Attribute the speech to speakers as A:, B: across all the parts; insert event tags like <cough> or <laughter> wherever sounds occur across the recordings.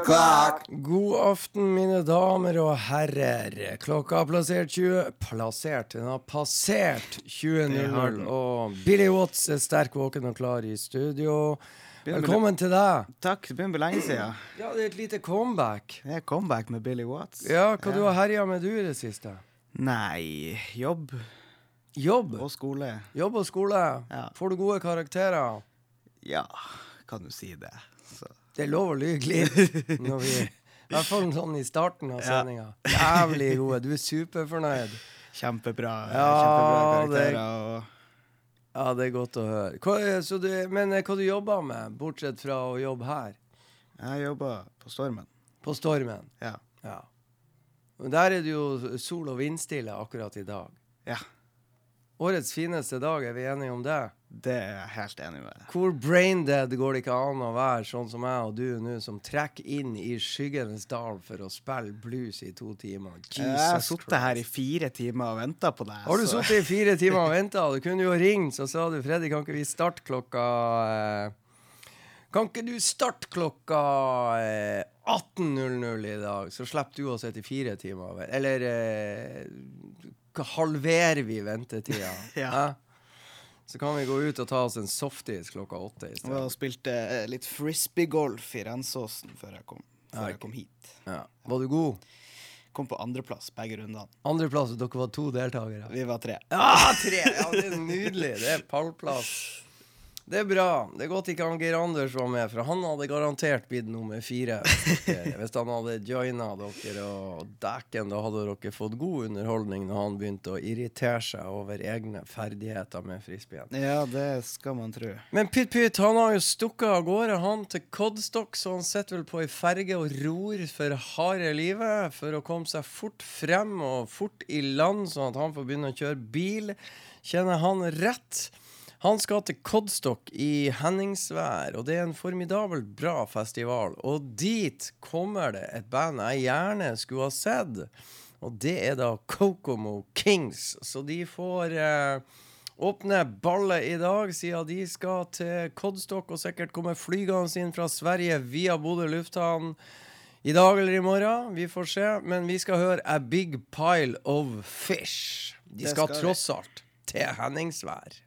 A: O'clock.
B: God aften, mine damer og herrer. Klokka har plassert 20 Plassert? Den har passert 20.00. Og Billy Watts er sterk våken og klar i studio. Velkommen til deg.
C: Takk, det begynner å bli lenge siden.
B: Ja, det er et lite comeback.
C: Det er comeback med Billy Watts.
B: Ja, hva du har herja med du i det siste?
C: Nei, jobb
B: Jobb.
C: og skole.
B: Jobb og skole.
C: Ja.
B: Får du gode karakterer?
C: Ja, kan du si det.
B: Det er lov å lyge litt. <laughs> Når vi, I hvert fall sånn i starten av sendinga. Jævlig gode. Du er superfornøyd.
C: Kjempebra,
B: Ja,
C: kjempebra karakterer. Det,
B: Ja, det er godt å høre. Hva, så du, men eh, hva du jobber med, bortsett fra å jobbe her?
C: jeg jobber på Stormen.
B: På Stormen?
C: Ja.
B: Ja. Der er det jo sol- og vindstille akkurat i dag.
C: ja,
B: Årets fineste dag, er vi enige om det?
C: Det er jeg helt enig med.
B: Hvor braindead går det ikke an å være, sånn som jeg og du nå, som trekker inn i skyggenes dal for å spille blues i to timer?
C: Jeg har
B: Jesus
C: sittet her i fire timer og venta på deg.
B: Har du sittet i fire <laughs> timer og venta? Du kunne jo ringt, så sa du Freddy, kan ikke vi starte klokka eh, Kan ikke du starte klokka eh, 18.00 i dag, så slipper du å sitte i fire timer? Eller eh, halverer vi ventetida? <laughs>
C: Ja.
B: Hæ? Så kan vi gå ut og ta oss en softis klokka åtte i stedet.
C: og spilte litt frisbeegolf i Rensåsen før jeg kom, før jeg kom hit.
B: Ja. Var du god?
C: Kom på andreplass begge rundene.
B: Andreplass, dere var to deltakere.
C: Vi var tre.
B: Ja, tre! Ja, det er nydelig. Det er pallplass. Det er bra. Det er godt ikke han Geir Anders var med, for han hadde garantert blitt nummer fire. Hvis, <laughs> han hadde joina dere og dæken, da hadde dere fått god underholdning når han begynte å irritere seg over egne ferdigheter med frisbeen.
C: Ja, det skal man tro.
B: Men Pytt Pytt han har jo stukket av gårde han til Codstock, så han sitter vel på ei ferge og ror for harde livet for å komme seg fort frem og fort i land, sånn at han får begynne å kjøre bil. Kjenner han rett? Han skal til Kodstock i Henningsvær, og det er en formidabelt bra festival. Og dit kommer det et band jeg gjerne skulle ha sett, og det er da Kokomo Kings. Så de får eh, åpne ballet i dag, siden de skal til Kodstock og sikkert komme flygende inn fra Sverige via Bodø lufthavn. I dag eller i morgen, vi får se. Men vi skal høre A Big Pile of Fish. De skal,
C: skal
B: tross alt til Henningsvær.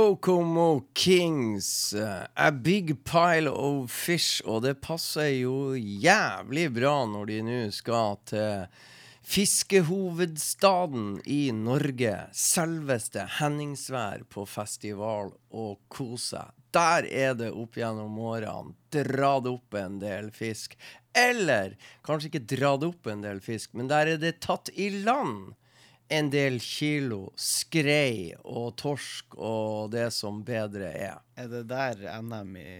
B: Kokomo Kings, eh, A Big Pile of Fish, og det passer jo jævlig bra når de nå skal til fiskehovedstaden i Norge, selveste Henningsvær, på festival og kose. Seg. Der er det opp gjennom årene. Dratt opp en del fisk. Eller kanskje ikke dratt opp en del fisk, men der er det tatt i land en del kilo skrei og torsk og det som bedre er.
C: Er det der NM i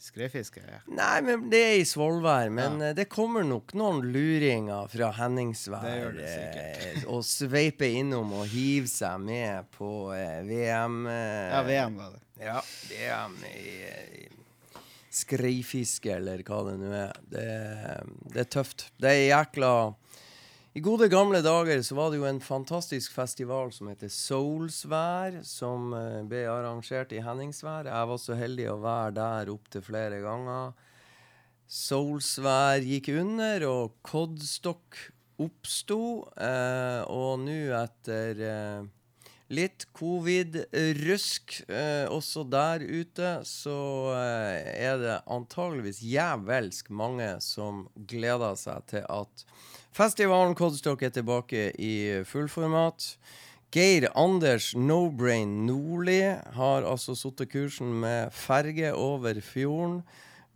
C: skreifiske er?
B: Nei, men det er i Svolvær. Men ja. det kommer nok noen luringer fra Henningsvær eh, og sveiper innom og hiver seg med på eh, VM. Eh,
C: Ja, VM var det.
B: Ja, VM i, i skreifiske, eller hva det nå er. Det, det er tøft. Det er jækla I gode gamle dager så var det jo en fantastisk festival som heter Soulsvær, som eh, ble arrangert i Henningsvær. Jeg var så heldig å være der opptil flere ganger. Soulsvær gikk under, og Codstock oppsto. Eh, og nå etter eh, litt covid-rusk eh, også der ute, så eh, er det antageligvis jævelsk mange som gleder seg til at festivalen Codstock er tilbake i fullformat. Geir Anders No-Brain Nordli har altså satt kursen med ferge over fjorden.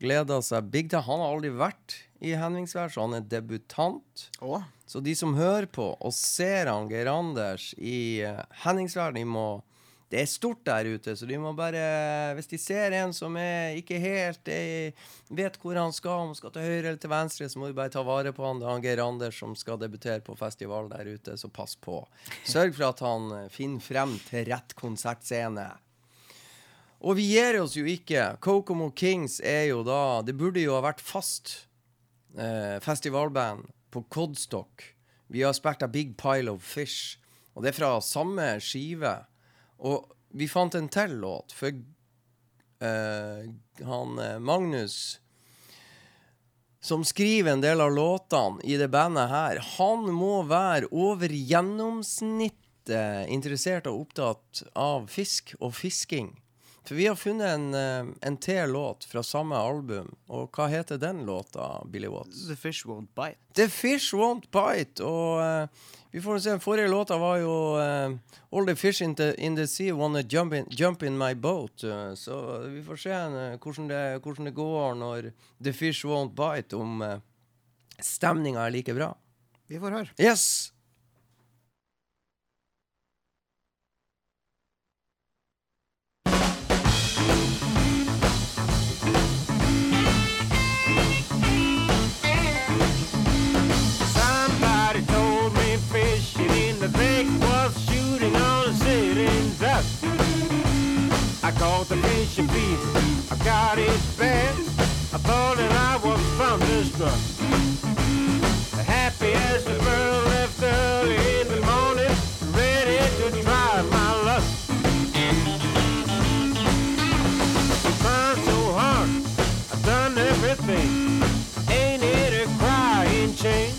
B: Gleder seg big time. Han har aldri vært i Henningsvær, så han er debutant.
C: Å?
B: Så de som hører på og ser han Geir Anders i Henningsvær, de må Det er stort der ute, så de må bare Hvis de ser en som er ikke helt er, vet hvor han skal, om han skal til høyre eller til venstre, så må de bare ta vare på han. Det er han Geir Anders som skal debutere på festival der ute, så pass på. Sørg for at han eh, finner frem til rett konsertscene. Og vi gir oss jo ikke. Kokomo Kings er jo da Det burde jo ha vært fast eh, festivalband på Codstock. Vi har spilt av Big Pile of Fish, og det er fra samme skive. Og vi fant en til låt, for uh, han eh, Magnus som skriver en del av låtene i det bandet her, han må være over gjennomsnittet interessert og opptatt av fisk og fisking. For vi har funnet en, eh, en til låt fra samme album, og hva heter den låta, Billy Watts?
C: The fish won't bite.
B: The Fish Won't Bite. Og uh, vi får se, den forrige låta var jo uh, All the fish in the, in the sea wanna jump in, jump in my boat. Uh, så vi får se hvordan, det, hvordan det går når The Fish Won't Bite, om uh, stemninga er like bra.
C: Vi får høre.
B: Yes!
D: I caught the and beat I got it bad. I thought that I was thunderstruck. Happy as the bird left early in the morning, ready to try my luck. Trying so hard, I've done everything. Ain't it a crying shame?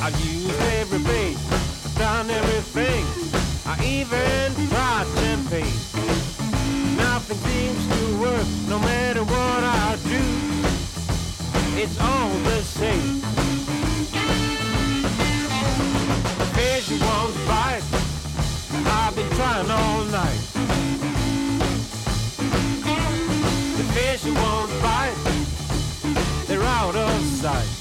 D: I've used every bait, done everything. I even tried champagne. Nothing seems to work, no matter what I do. It's all the same. The fish won't bite. I've been trying all night. The fish won't bite. They're out of sight.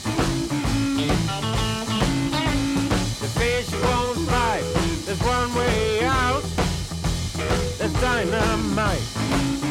D: One way out. There's dynamite.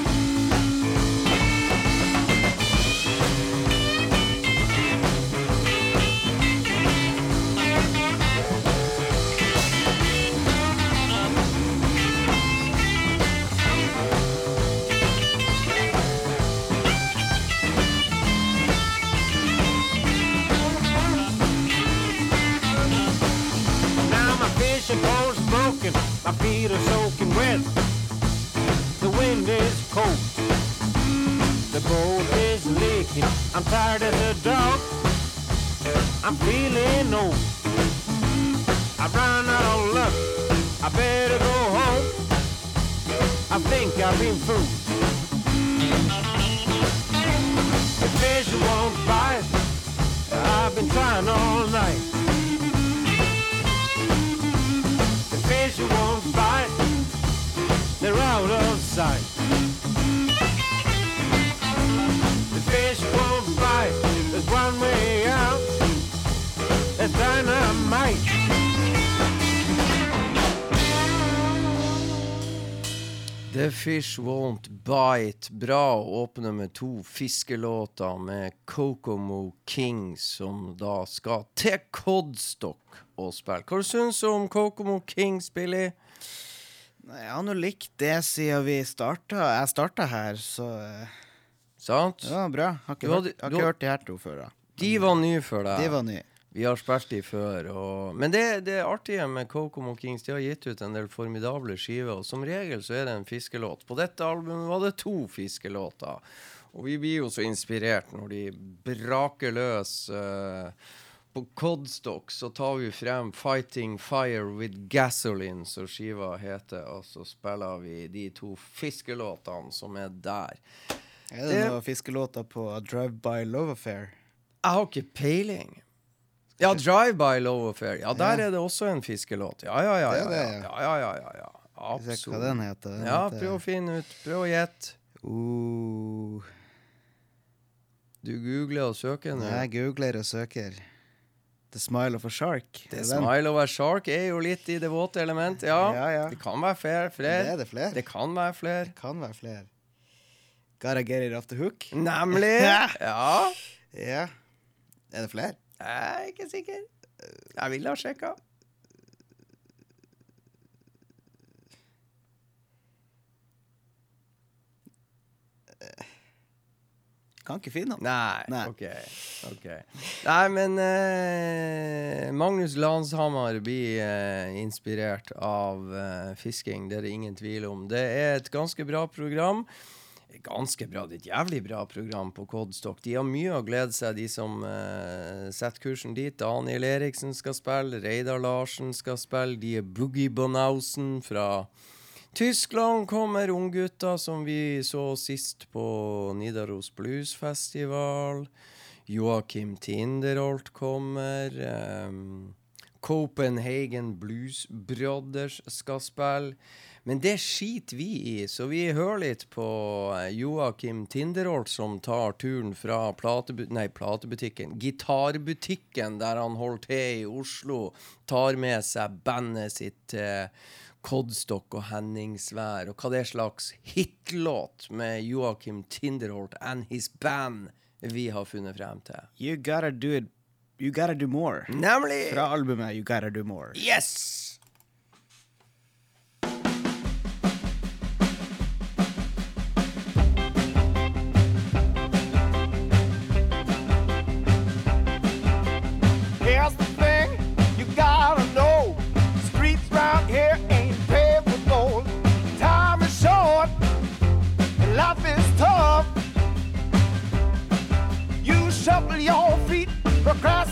D: Pole's my feet are soaking wet. The wind is cold, the boat is leaking. I'm tired as a dog, I'm feeling old. I've run out of luck, I better go home. I think I've been fooled. The fish won't bite, I've been trying all night. days you won't buy, they're out of sight. The days won't buy, there's one way out, there's dynamite.
B: The Fish Won't Bite. Bra å åpne med to fiskelåter med Kokomo King, som da skal til Codstock og spille. Hva syns du om Kokomo Kings, Billy?
C: Nei, Jeg har nå likt det siden vi starta. Jeg starta her, så eh,
B: Sant?
C: det var bra. Har ikke,
B: Du hadde-
C: hørt, har
B: du
C: ikke hørt de her to før. da
B: De var nye for deg.
C: De var nye.
B: Vi har spilt de før. Og... Men det, det artige med Kokomo Kings, de har gitt ut en del formidable skiver. Og som regel så er det en fiskelåt. På dette albumet var det to fiskelåter. Og vi blir jo så inspirert når de braker løs. eh, på Codstock så tar vi frem 'Fighting Fire with Gasoline', som skiva heter. Og så spiller vi de to fiskelåtene som er der.
C: Er det
B: Det-
C: noen fiskelåter på A Drive By Love Affair?
B: Jeg har ikke peiling. Ja, Drive By Love Affair. Ja, der
C: Ja.
B: er det også en fiskelåt. Ja, ja, ja. Ja, ja, ja, ja, ja, ja.
C: Skal hva den heter. Den
B: Ja, prøv å finne ut. Prøv å gjette.
C: Uh,
B: Du googler og søker nå.
C: jeg googler og søker. The Smile of a Shark.
B: The? Smile of a Shark er jo litt i det våte element. Ja,
C: Ja, ja.
B: det kan være flere. Fler.
C: Det er det flere.
B: Det kan være flere.
C: Det kan være flere. Gotta get it off the hook.
B: Nemlig. <laughs> Ja.
C: Ja. Er det flere?
B: Jeg er ikke sikker. Jeg ville ha sjekka.
C: Kan ikke finne ham.
B: Nei,
C: Nei.
B: OK. ok Nei, men eh, Magnus Lanshammer blir eh, inspirert av eh, fisking. Det er det ingen tvil om. Det er et ganske bra program. Ganske bra, det er et jævlig bra program på Codstock. De har mye å glede seg, de som eh, setter kursen dit. Daniel Eriksen skal spille, Reidar Larsen skal spille, de er Boogie Bonausen fra Tyskland kommer unggutter, som vi så sist på Nidaros Blues Festival. Joakim Tinderholt kommer. Um, Copenhagen Blues Brothers skal spille. Men det skiter vi i, så vi hører litt på eh, Joakim Tinderholt som tar turen fra platebu nei, platebutikken, gitarbutikken der han holder til i Oslo, tar med seg bandet sitt til Codstock og Henningsvær, og hva det er slags hitlåt med Joakim Tinderholt and his band vi har funnet frem til.
C: You gotta do it You gotta do more.
B: Nemlig
C: Fra albumet You gotta do more.
B: Yes!
E: Procrastinate.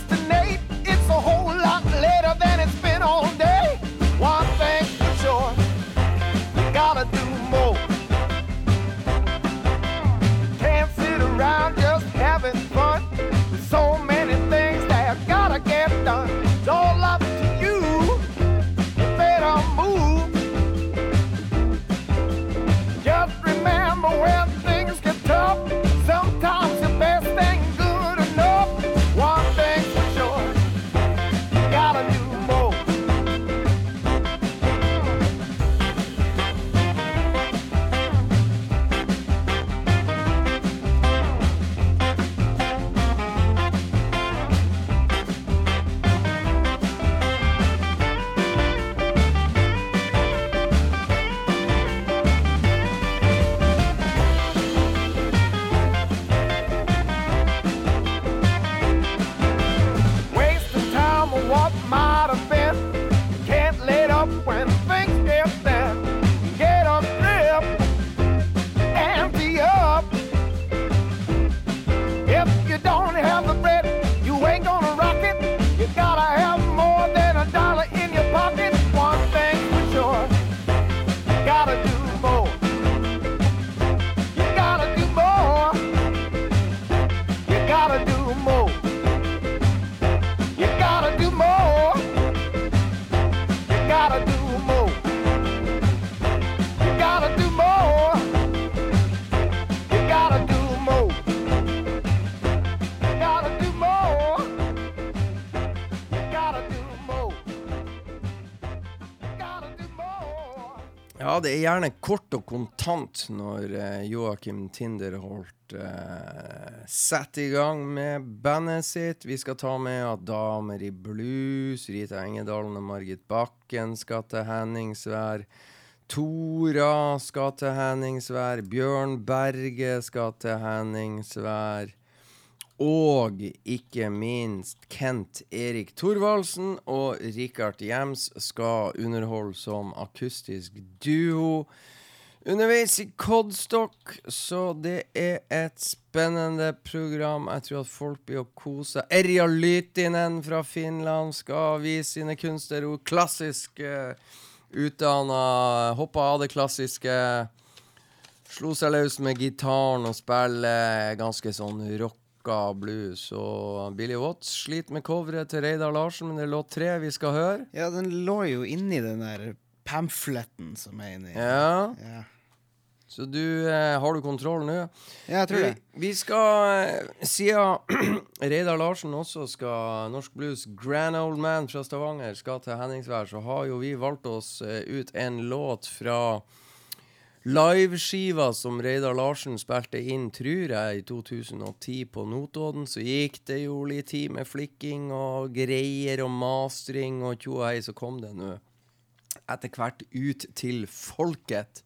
B: Gjerne kort og kontant når eh, Joakim Tinderholt eh, setter i gang med bandet sitt. Vi skal ta med at Damer i blues, Rita Engedalen og Margit Bakken skal til Henningsvær. Tora skal til Henningsvær. Bjørn Berge skal til Henningsvær. Og ikke minst Kent Erik Thorvaldsen og Rikard Jems skal underholde som akustisk duo underveis i Kodstock. Så det er et spennende program. Jeg tror at folk blir å kose. Erja Lytinen fra Finland skal vise sine kunster. Hun klassisk utdanna, hoppa av det klassiske. Slo seg løs med gitaren og spiller ganske sånn rocka blues. Og Billy Watts sliter med coveret til Reidar Larsen, men det er låt tre vi skal høre.
C: Ja, den lå jo inni den der pamfletten som er inni.
B: Ja,
C: Ja,
B: Så du, eh, har du kontroll nå?
C: Ja, jeg tror det.
B: Vi, vi skal, eh, siden <clears throat> Reidar Larsen også skal Norsk Blues Grand Old Man fra Stavanger skal til Henningsvær, så har jo vi valgt oss eh, ut en låt fra liveskiva som Reidar Larsen spilte inn, tror jeg, i 2010 på Notodden. Så gikk det jo litt tid med flikking og greier og mastring og tjo og hei, så kom det nå etter hvert ut til folket.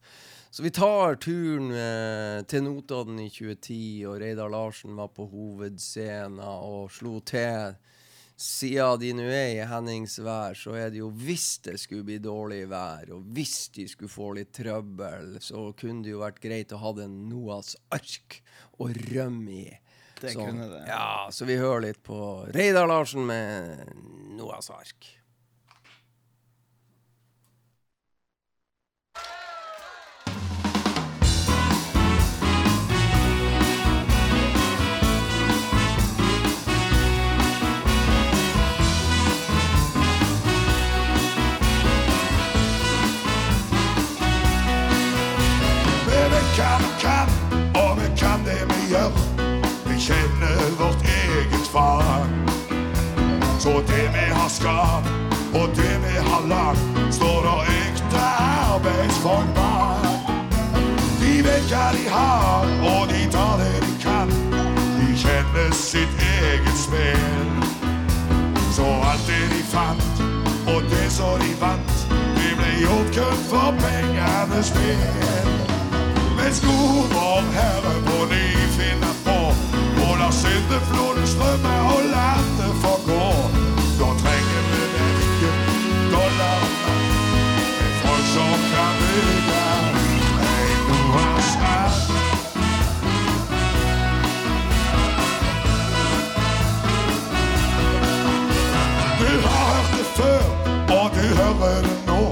B: Så vi tar turen eh, til Notodden i 2010, og Reidar Larsen var på hovedscenen og slo til. Siden de nå er i Henningsvær, så er det jo hvis det skulle bli dårlig vær, og hvis de skulle få litt trøbbel, så kunne det jo vært greit å ha en Noas ark å rømme i.
C: Det
B: Så-
C: kunne det.
B: Ja, så vi hører litt på Reidar Larsen med Noas ark.
F: Det vi kjenner vårt eget fag. Så det vi har skapt, og det vi har lagt, står der ekte arbeidsfolk bak. De vet hva de har, og de tar det de kan. De kjenner sitt eget spill. Så alt det de fant, og det som de vant, det ble gjort kun for pengenes spill. Men skor vår herre på på, lar syndefloden strømme og landet få gå. Da trenger vi virke dollarene, en folk som kan bygge en Noas ark. Du har hørt det før, og du hører det nå.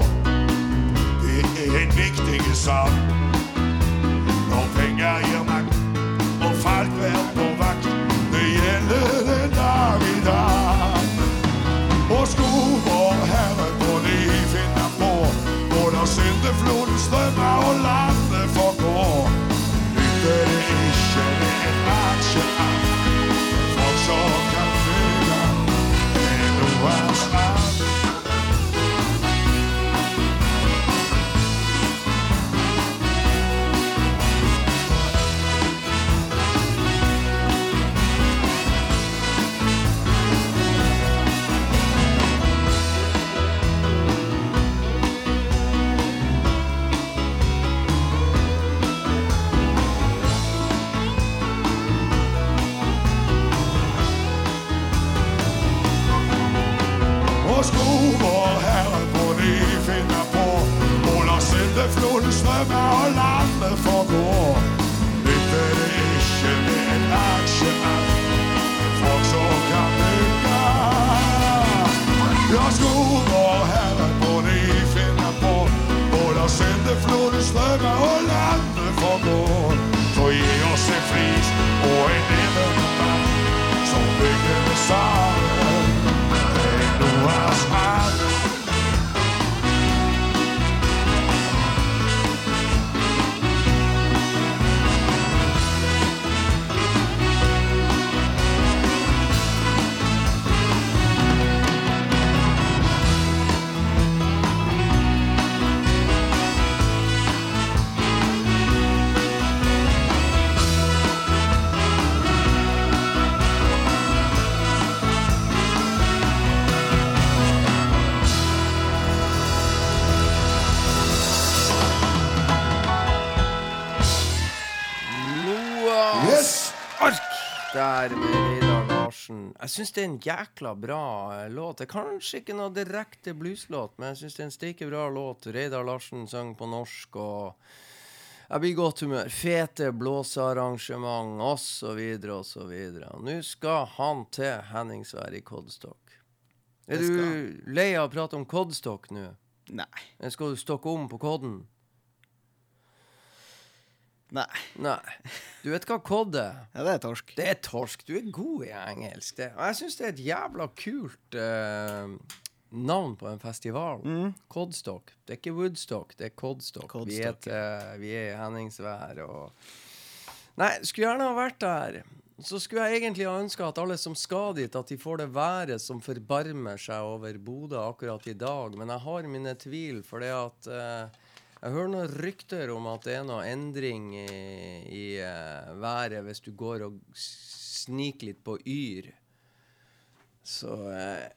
F: Det er en viktig sak.
B: Jeg syns det er en jækla bra eh, låt. Det er kanskje ikke noe direkte blueslåt, men jeg syns det er en steike bra låt. Reidar Larsen sang på norsk, og jeg blir i godt humør. Fete blåsearrangement, osv., osv. Nå skal han til Henningsvær i Kodstokk. Er du lei av å prate om Kodstokk nå?
C: Nei.
B: Skal du stokke om på kodden?
C: Nei.
B: Nei. Du vet hva cod er? <laughs>
C: Ja, det er torsk.
B: Det er torsk. Du er god i engelsk. Det. Og jeg syns det er et jævla kult uh, navn på en festival. Codstock. Det er ikke Woodstock, det er Codstock. Vi, er vi er i Henningsvær og Nei, skulle gjerne ha vært der. Så skulle jeg egentlig ha ønska at alle som skal dit, at de får det været som forbarmer seg over Bodø akkurat i dag. Men jeg har mine tvil, for det at eh, jeg hører noen rykter om at det er noe endring i, i uh, været hvis du går og sniker litt på Yr. Så uh,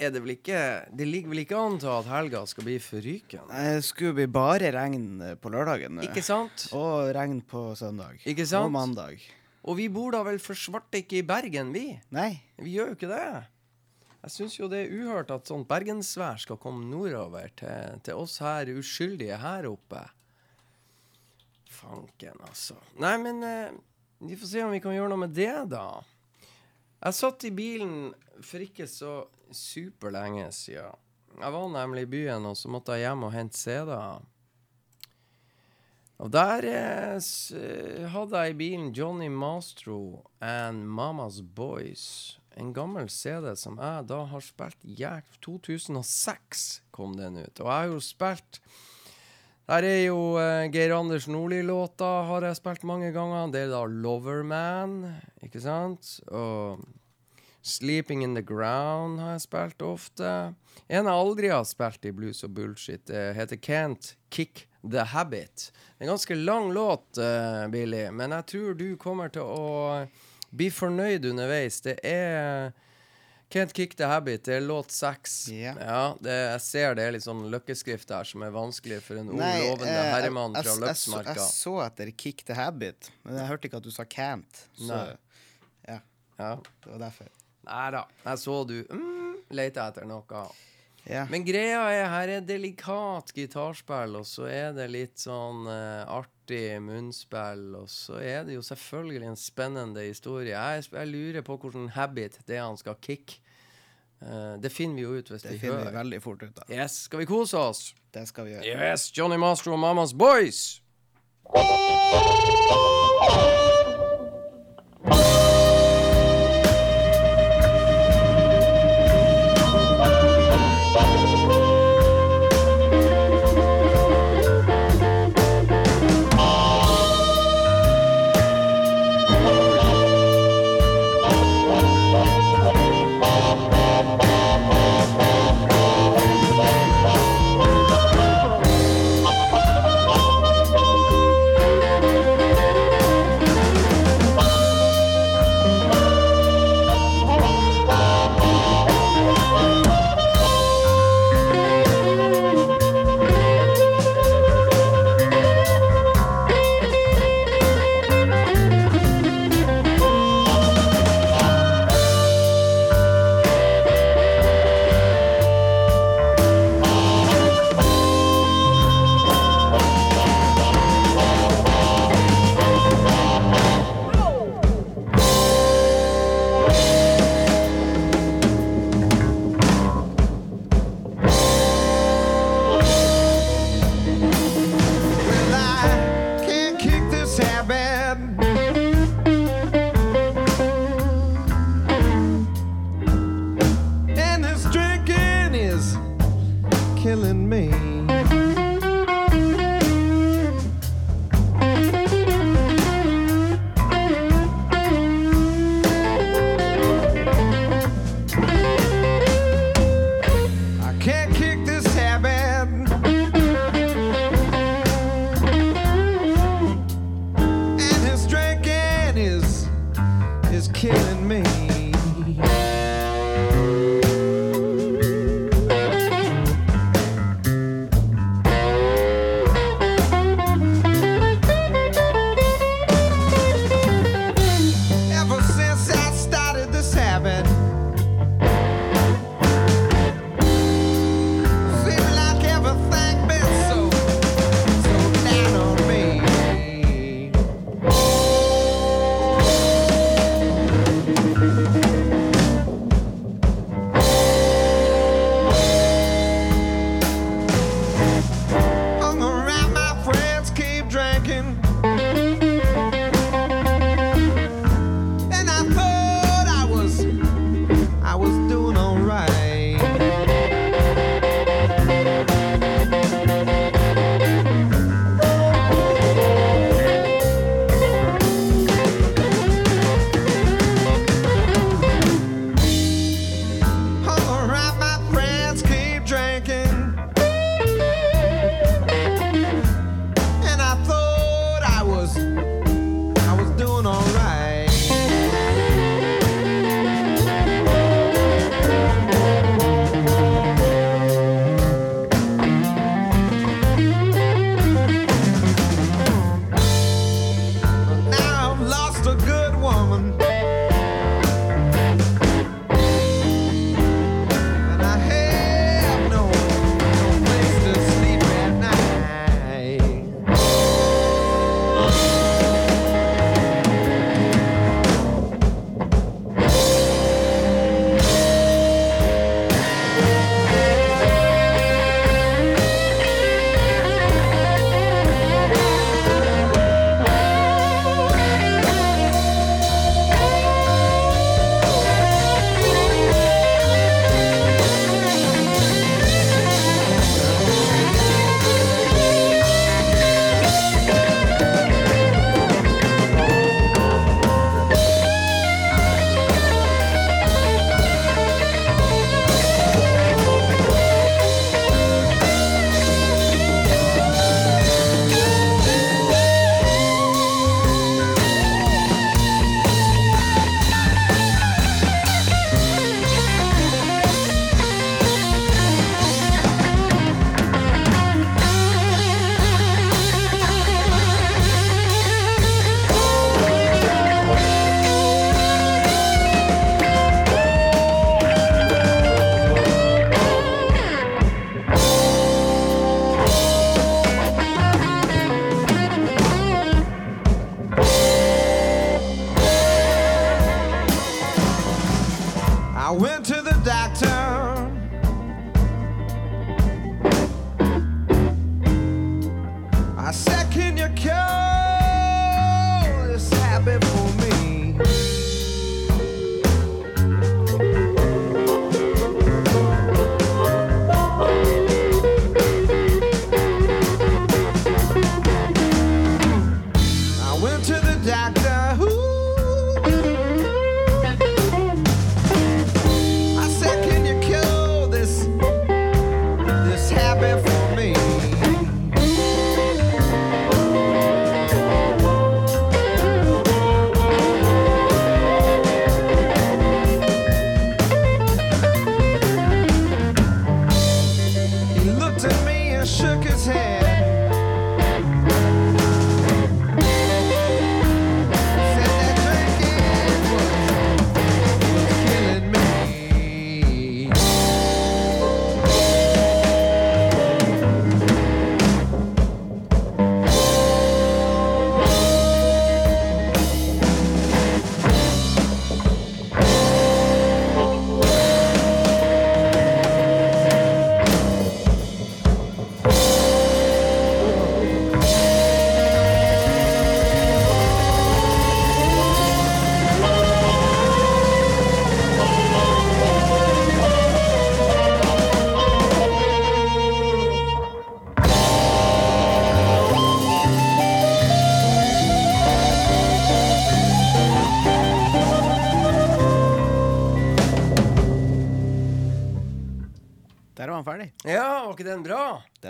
B: er det vel ikke Det ligger vel ikke an til at helga skal bli forrykende.
C: Det skulle bli bare regn eh, på lørdagen.
B: Ikke sant?
C: Og regn på søndag.
B: Ikke sant?
C: Og mandag.
B: Og vi bor da vel for svarte ikke i Bergen, vi?
C: Nei.
B: Vi gjør jo ikke det. Jeg syns jo det er uhørt at sånt bergensvær skal komme nordover til, til oss her uskyldige her oppe. Fanken, altså. Nei, men eh, vi får se om vi kan gjøre noe med det, da. Jeg satt i bilen for ikke så superlenge siden. Jeg var nemlig i byen, og så måtte jeg hjem og hente CD-er. Og der eh, hadde jeg i bilen Johnny Mastro and Mamas Boys. En gammel CD som jeg da har spilt jæk... 2006 kom den ut. Og jeg har jo spilt Der er jo uh, Geir Anders Nordli-låta har jeg spilt mange ganger. Det er da Loverman, ikke sant? Og Sleeping in the Ground har jeg spilt ofte. En jeg aldri har spilt i blues og bullshit, det heter Can't Kick The Habit. En ganske lang låt, uh, Billy, men jeg tror du kommer til å bli fornøyd underveis. Det er Can't Kick The Habit. Det er låt seks.
C: Ja.
B: det, jeg ser det er litt sånn løkkeskrift der som er vanskelig for en ung, lovende
C: eh,
B: herremann fra
C: jeg
B: Løpsmarka.
C: Jeg så etter Kick the Habit, men jeg hørte ikke at du sa can't. Så
B: Nei.
C: ja,
B: Ja.
C: det var derfor.
B: Nei da. Jeg så du mm, leita etter noe.
C: Yeah.
B: Men greia er her er delikat gitarspill, og så er det litt sånn eh, artig munnspill, og så er det jo selvfølgelig en spennende historie. Jeg, jeg lurer på hvilken habit det er han skal kicke. Uh, det finner vi jo ut hvis
C: Det
B: vi
C: finner vi veldig fort ut av.
B: Yes, skal vi kose oss?
C: Det skal vi gjøre.
B: Yes, Johnny Mastro og Mamas Boys!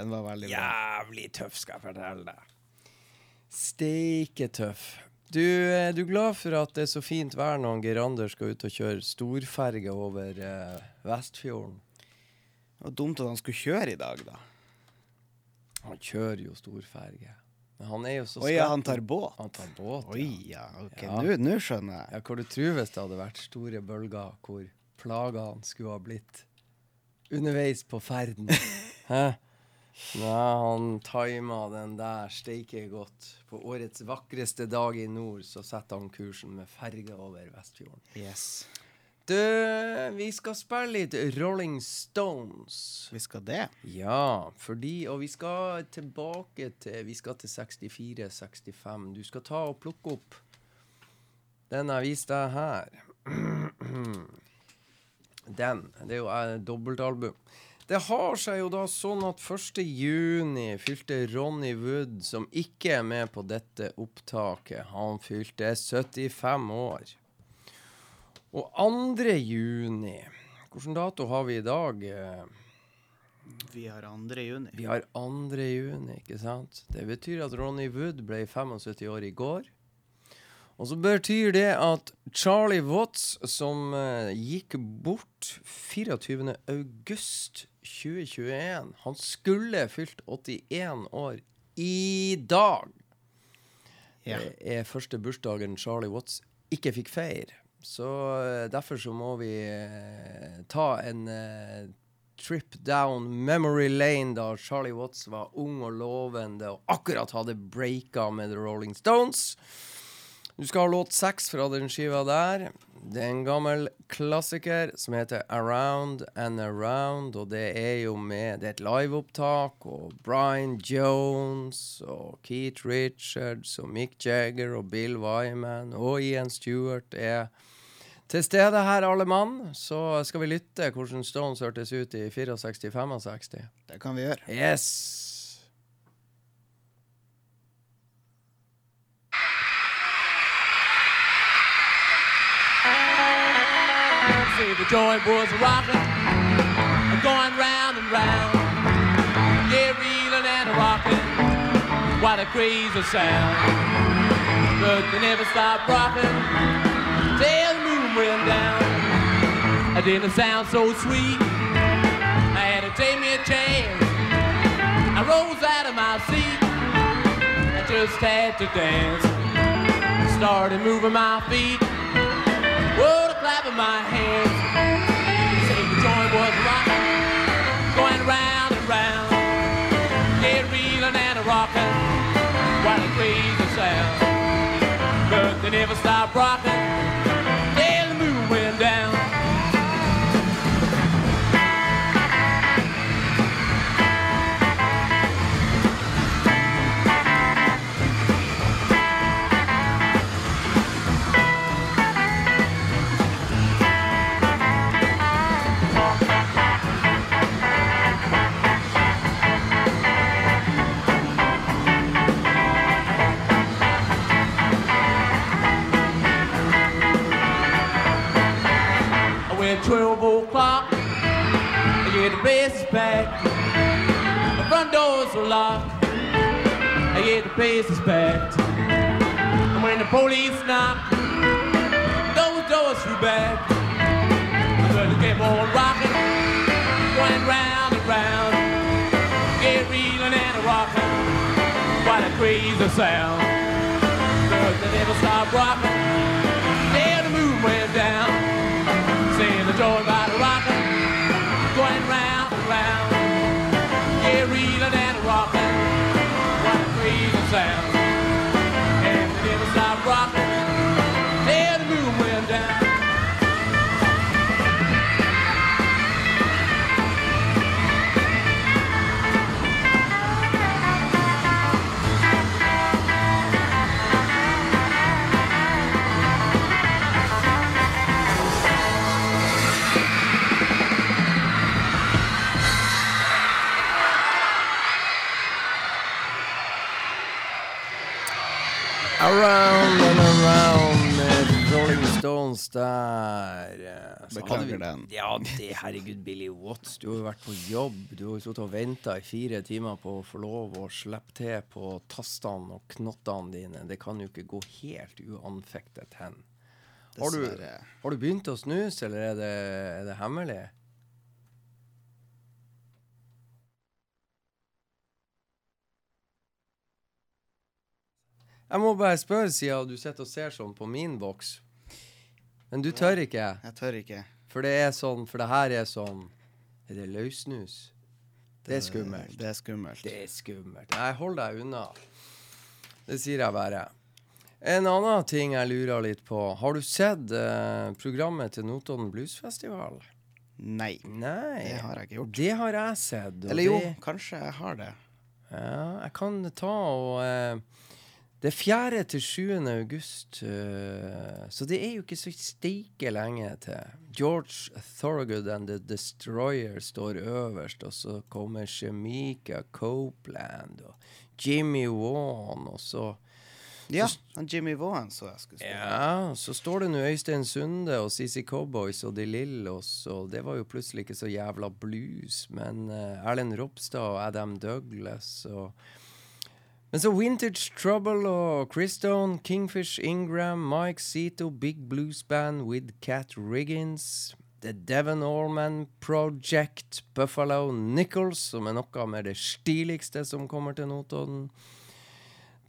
B: Den
C: var veldig bra.
B: Jævlig tøff, skal jeg fortelle deg. Steike tøff. Du, er du glad for at det er så fint vær når Geir Anders skal ut og kjøre storferge over eh, Vestfjorden?
C: Det var dumt at han skulle kjøre i dag, da.
B: Han kjører jo storferge. Men han er jo så
C: Oi, ja, han tar båt.
B: Han tar båt,
C: Oi,
B: ja.
C: ok,
B: Ja.
C: nå skjønner jeg.
B: Ja, Hvor du tror hvis det hadde vært store bølger hvor plagene skulle ha blitt underveis på ferden? <laughs> Hæ? Nei, han tima den der steike godt. På årets vakreste dag i nord så setter han kursen med ferge over Vestfjorden.
C: Yes.
B: Du, vi skal spille litt Rolling Stones.
C: Vi skal det.
B: Ja, fordi Og vi skal tilbake til Vi skal til 64-65. Du skal ta og plukke opp den jeg viste deg her. <clears throat> Den. Det er jo et dobbeltalbum. Det har seg jo da sånn at 1. juni fylte Ronny Wood, som ikke er med på dette opptaket, han fylte 75 år. Og 2. juni Hvilken dato har vi i dag?
C: Vi har 2. juni.
B: Vi har 2. juni, ikke sant? Det betyr at Ronny Wood ble 75 år i går. Og så betyr det at Charlie Watts, som eh, gikk bort 24. august 2021 Han skulle fylt 81 år i dag.
C: Ja.
B: Det er første bursdagen Charlie Watts ikke fikk feire. Så eh, derfor så må vi eh, ta en eh, trip down memory lane da Charlie Watts var ung og lovende og akkurat hadde breaka med The Rolling Stones. Du skal ha låt seks fra den skiva der. Det er en gammel klassiker som heter Around and Around, og det er jo med Det er et liveopptak, og Brian Jones og Keith Richards og Mick Jagger og Bill Wyman og Ian Stewart er til stede her, alle mann. Så skal vi lytte hvordan Stones hørtes ut i 64-65.
C: Det kan vi gjøre.
B: Yes!
G: See the joint was rocking, going round and round. Yeah, reeling and rocking, what a crazy sound. But they never stopped rocking till the moon went down. It didn't sound so sweet. I had to take me a chance. I rose out of my seat. I just had to dance. Started moving my feet. Whoa, the clap of my hands. Never stop rocking The
H: is packed. And when the police knock, those doors flew back. But they kept on rocking, going round and round. Yeah, reeling and rocking. What a crazy sound. But they never stopped rocking.
B: Around and around med Rolling Stones der. eh, så
C: Beklager den.
B: Ja, det, herregud, Billy Watts. Du har jo vært på jobb. Du har jo sittet og venta i fire timer på å få lov å slippe til på tastene og knottene dine. Det kan jo ikke gå helt uanfektet hen. Har du, har du begynt å snuse, eller er det, er det hemmelig? Jeg må bare spørre, siden du sitter og ser sånn på min boks. Men du tør ikke?
C: Jeg tør ikke.
B: For det er sånn, for det her er sånn Er det løssnus? Det er skummelt.
C: Det er skummelt.
B: Det er skummelt. Nei, hold deg unna. Det sier jeg bare. En annen ting jeg lurer litt på. Har du sett eh, programmet til Notodden Bluesfestival?
C: Nei.
B: Nei.
C: Det har jeg ikke gjort.
B: Det har jeg sett. og
C: Eller jo,
B: det-
C: kanskje jeg har det.
B: Ja, jeg kan ta og eh, Det er 4. til 7. august, eh, så det er jo ikke så steike lenge til. George Thorogood and The Destroyer står øverst, og så kommer Shemika Copeland og Jimmy Wan, og så
C: Ja, han Jimmy Vaughan så jeg skulle spille.
B: ja, så står det nå Øystein Sunde og CC Cowboys og De Lillos, og det var jo plutselig ikke så jævla blues, men uh, Erlend Ropstad og Adam Douglas og Men så Vintage Trouble og Christone, Kingfish Ingram, Mike Zito, Big Blues Band with Cat Riggins, The Devon Allman Project, Buffalo Nichols, som er noe med det stiligste som kommer til Notodden.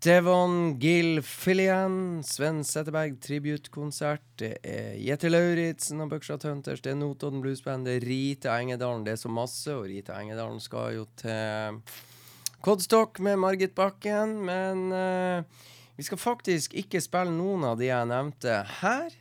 B: Devon Gill Fillian, Sven Setteberg tributekonsert. Det er Jette Lauritzen og Buckshot Hunters. Det er Notodden Bluesband. Det er Rita Engedalen. Det er så masse, og Rita Engedalen skal jo til Kodstock med Margit Bakken. Men uh, vi skal faktisk ikke spille noen av de jeg nevnte her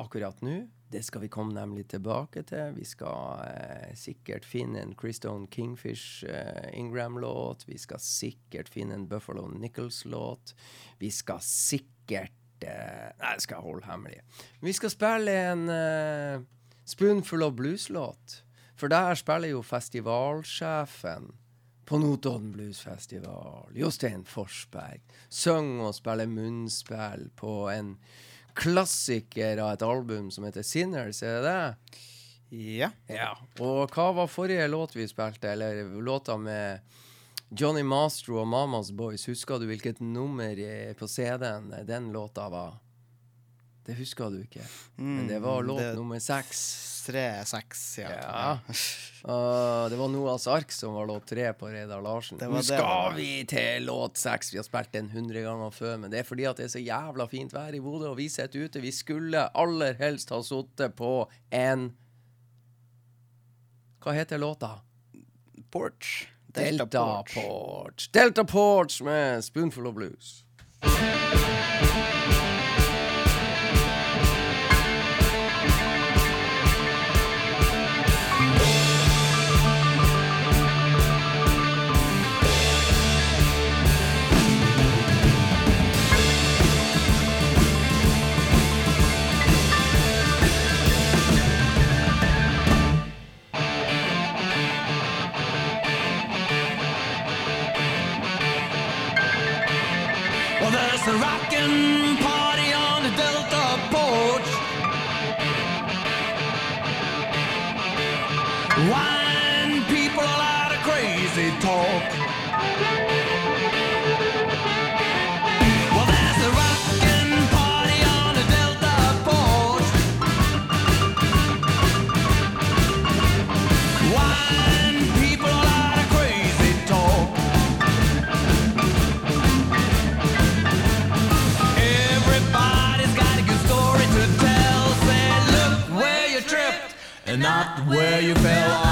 B: akkurat nå. Det skal vi komme nemlig tilbake til. Vi skal eh, sikkert finne en Christone Kingfish eh, Ingram-låt. Vi skal sikkert finne en Buffalo Nichols-låt. Vi skal sikkert Nei, det skal jeg holde hemmelig. Vi skal spille en Spoonful of Blues-låt. For der spiller jo festivalsjefen på Notodden Bluesfestival. Jostein Forsberg. Synger og spiller munnspill på en klassiker av et album som heter Sinners, er det det?
C: Ja.
B: Ja. Og hva var forrige låt vi spilte, eller låta med Johnny Mastro og Mamas Boys? Husker du hvilket nummer på CD-en den låta var? Det husker du ikke. Men det var låt
C: det-
B: nummer seks.
C: Tre, seks, ja.
B: Ja. Og <laughs> det var Noahs ark som var låt tre på Reidar Larsen. Nå skal vi til låt seks. Vi har spilt den hundre ganger før, men det er fordi at det er så jævla fint vær i Bodø, og vi sitter ute. Vi skulle aller helst ha sittet på en Hva heter låta?
C: Porch.
B: Delta, Porch. Delta Porch med Spoonful of Blues.
H: A rockin' not where you fell off.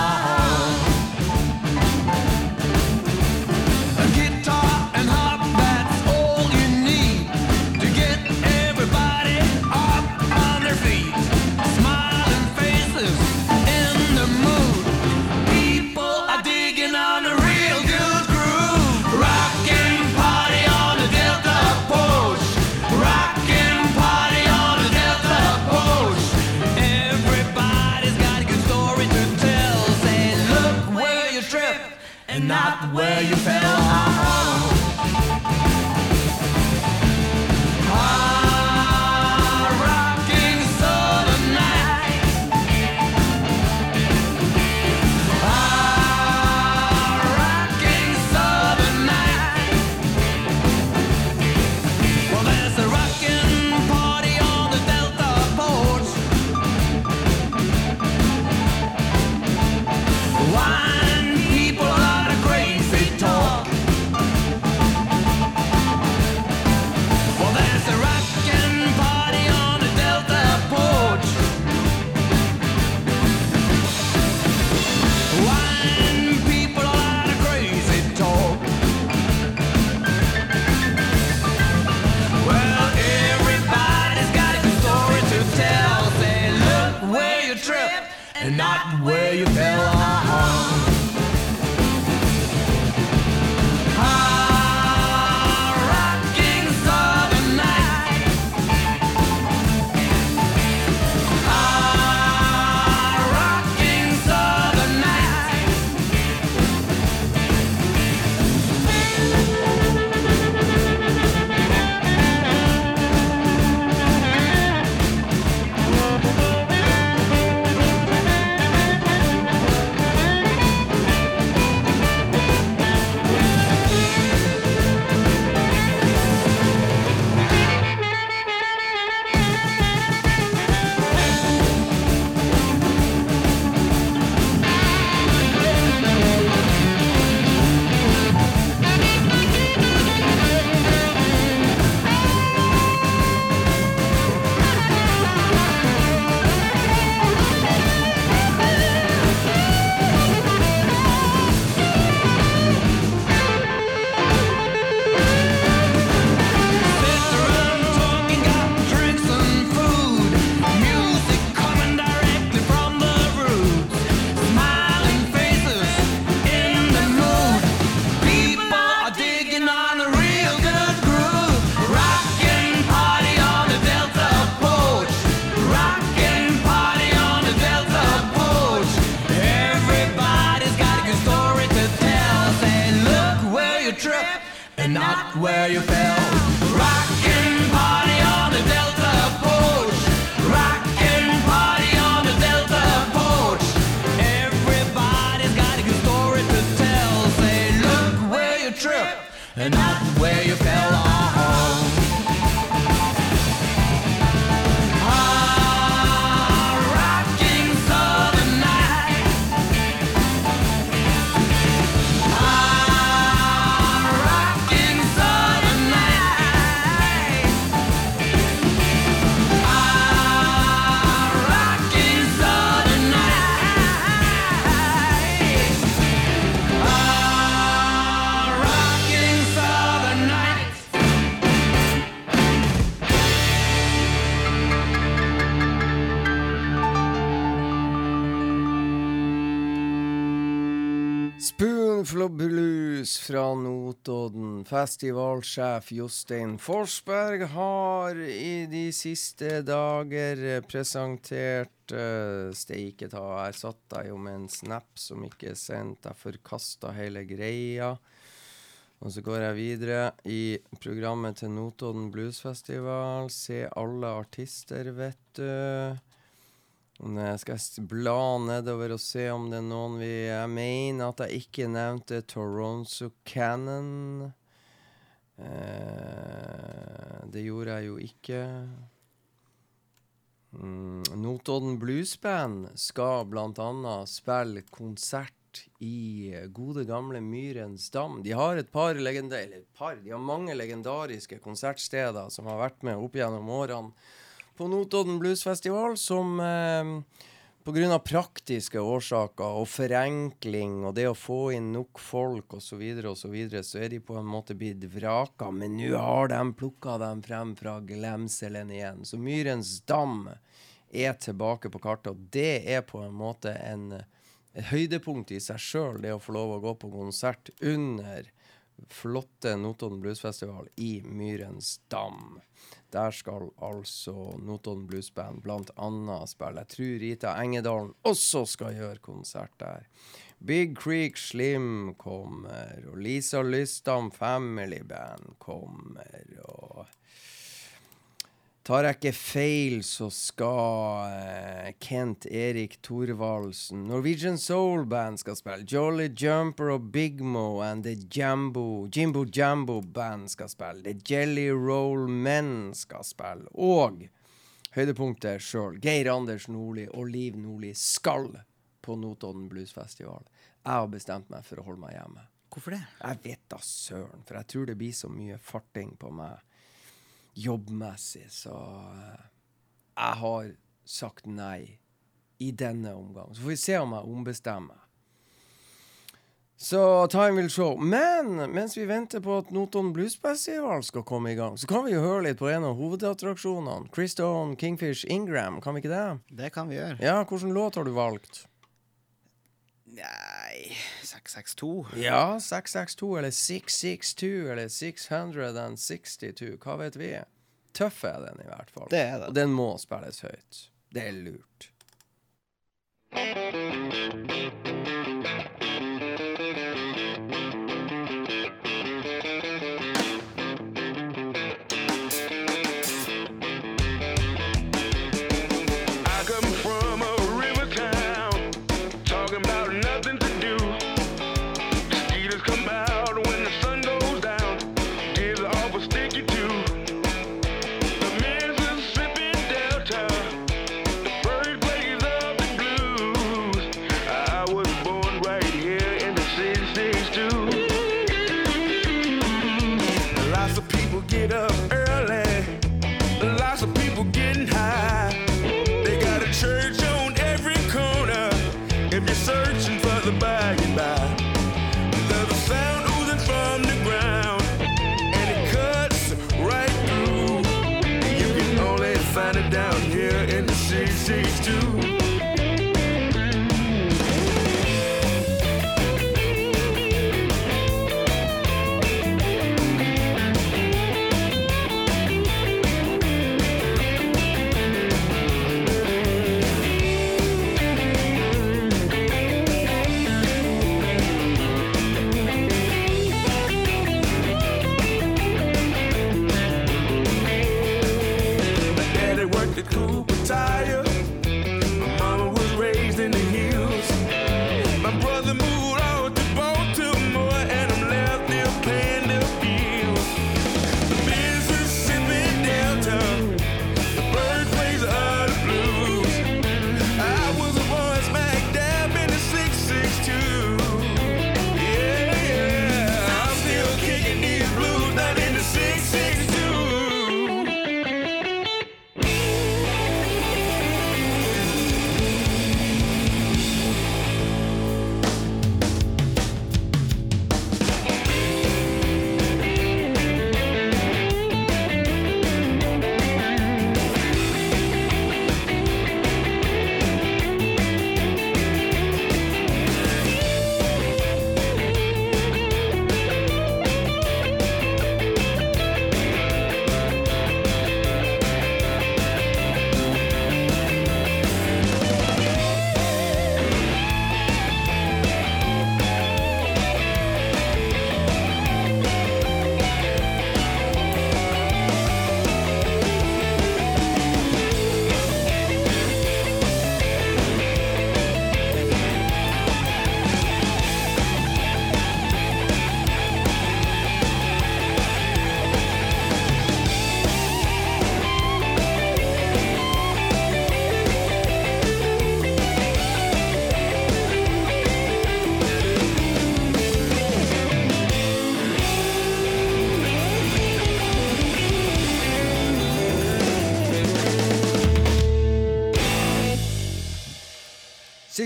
H: And
B: I fra Notodden. Festivalsjef Jostein Forsberg har i de siste dager eh, presentert eh, uh, Steike ta, jeg satt deg jo med en snap som ikke er sendt. Jeg forkasta hele greia. Og så går jeg videre i programmet til Notodden Bluesfestival. Se alle artister, vet du. Skal jeg bla nedover og se om det er noen vi Jeg mener at jeg ikke nevnte Toronto Cannon. Eh, det gjorde jeg jo ikke. Mm, Notodden Bluesband skal bl.a. spille konsert i gode, gamle Myrens dam. De har et par legender, eller et par, de har mange legendariske konsertsteder som har vært med opp gjennom årene på Notodden Bluesfestival som eh, Pga. praktiske årsaker og forenkling og det å få inn nok folk osv., så, videre, og så, videre, så er de på en måte blitt vraka. Men nå har de plukka dem frem fra glemselen igjen. Så Myrens dam er tilbake på kartet, og det er på en måte en høydepunkt i seg sjøl, det å få lov å gå på konsert under flotte Notodden Bluesfestival i Myrens dam. Der skal altså Notodden Blues blant annet spille. Jeg tror Rita Engedalen også skal gjøre konsert der. Big Creek Slim kommer, og Lisa Lystam Family Band kommer, og Tar jeg ikke feil, så skal eh, Kent Erik Thorvaldsen Norwegian Soul Band skal spille. Jolly Jumper og Big Mo and The Jambo Jimbo Jambo Band skal spille. The Jelly Roll Men skal spille. Og høydepunktet sjøl, Geir Anders Nordli og Liv Nordli, skal på Notodden Bluesfestival. Jeg har bestemt meg for å holde meg hjemme.
C: Hvorfor det?
B: Jeg vet da søren, for jeg tror det blir så mye farting på meg jobbmessig, så eh, jeg har sagt nei i denne omgang. Så får vi se om jeg ombestemmer. Så time will show. Men mens vi venter på at Notodden Blues Festival skal komme i gang, så kan vi jo høre litt på en av hovedattraksjonene. Chris Stone, Kingfish Ingram, kan vi ikke det?
C: Det kan vi gjøre.
B: Ja, hvilken låt har du valgt?
C: Nei 662.
B: Ja, 662 eller 662 eller 662. Hva vet vi? Tøff er den i hvert fall.
C: Det er det.
B: Og den må spilles høyt. Det er lurt.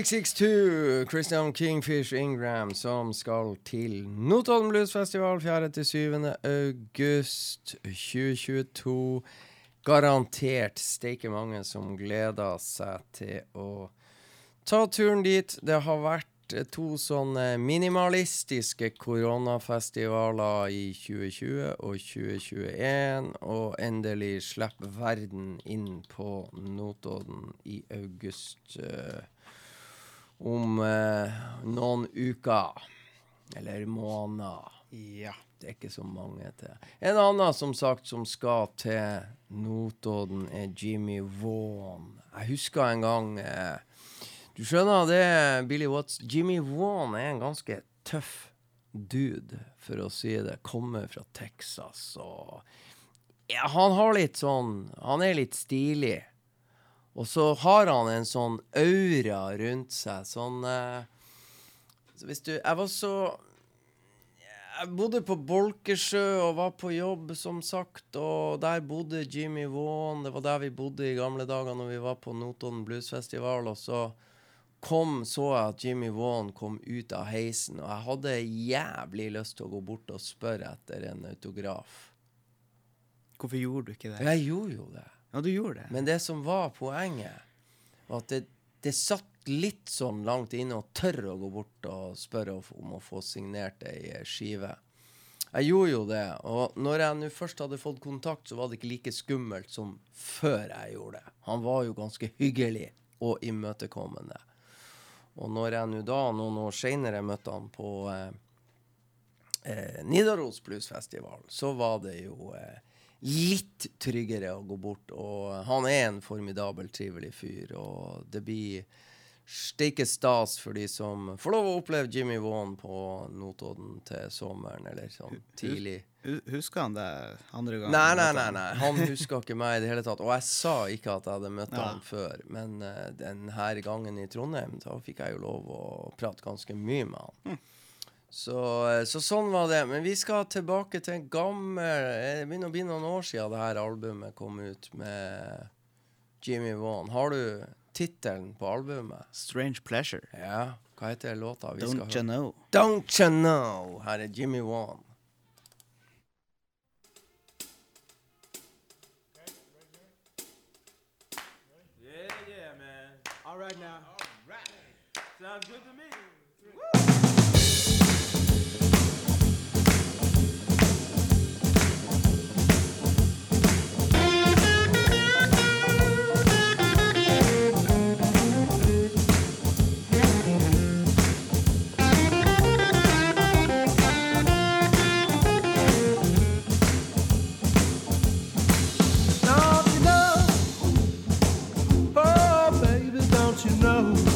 B: 662, Christian Kingfish Ingram, som skal til Notodden Bluesfestival 4.-7. august 2022. Garantert steike mange som gleder seg til å ta turen dit. Det har vært to sånne minimalistiske koronafestivaler i 2020 og 2021, og endelig slipper verden inn på Notodden i august. eh, om eh, noen uker. Eller måneder.
C: Ja.
B: Det er ikke så mange til. En annen som sagt som skal til Notodden, er Jimmy Vaughan. Jeg husker en gang eh, Du skjønner det, Billy Watts. Jimmy Vaughan er en ganske tøff dude, for å si det. Kommer fra Texas og ja, Han har litt sånn Han er litt stilig. Og så har han en sånn aura rundt seg. Sånn eh, så Hvis du Jeg var så Jeg bodde på Bolkesjø og var på jobb, som sagt. Og der bodde Jimmy Vaughan. Det var der vi bodde i gamle dager når vi var på Notodden Bluesfestival. Og så kom, så jeg at Jimmy Vaughan kom ut av heisen, og jeg hadde jævlig lyst til å gå bort og spørre etter en autograf.
C: Hvorfor gjorde du ikke det?
B: Jeg gjorde jo det.
C: Ja, du gjorde det.
B: Men det som var poenget, var at det, det satt litt sånn langt inne å tørre å gå bort og spørre om å få signert ei skive. Jeg gjorde jo det, og når jeg nå først hadde fått kontakt, så var det ikke like skummelt som før jeg gjorde det. Han var jo ganske hyggelig og imøtekommende. Og når jeg nå da, noen år seinere, møtte han på eh, eh, Nidaros Bluesfestival, så var det jo eh, litt tryggere å gå bort. Og han er en formidabel, trivelig fyr, og det blir steike stas for de som får lov å oppleve Jimmy Vaughan på Notodden til sommeren, eller sånn tidlig.
C: Husker han det andre gangen?
B: Nei, nei, nei, nei. Han huska ikke meg i det hele tatt. Og jeg sa ikke at jeg hadde møtt
C: Ja.
B: han før, men uh, denne gangen i Trondheim, da fikk jeg jo lov å prate ganske mye med han.
C: Hm.
B: Så, eh, så sånn var det. Men vi skal tilbake til en gammel eh, Det begynner å bli noen år siden det her albumet kom ut med Jimmy Vaughan. Har du tittelen på albumet?
C: Strange Pleasure.
B: Ja. Hva heter låta vi skal
C: Don't you know?
B: Don't you know? Her er Jimmy Vaughan.
E: Yeah, yeah, man. All right now. All right. Sounds good to me.
I: You know?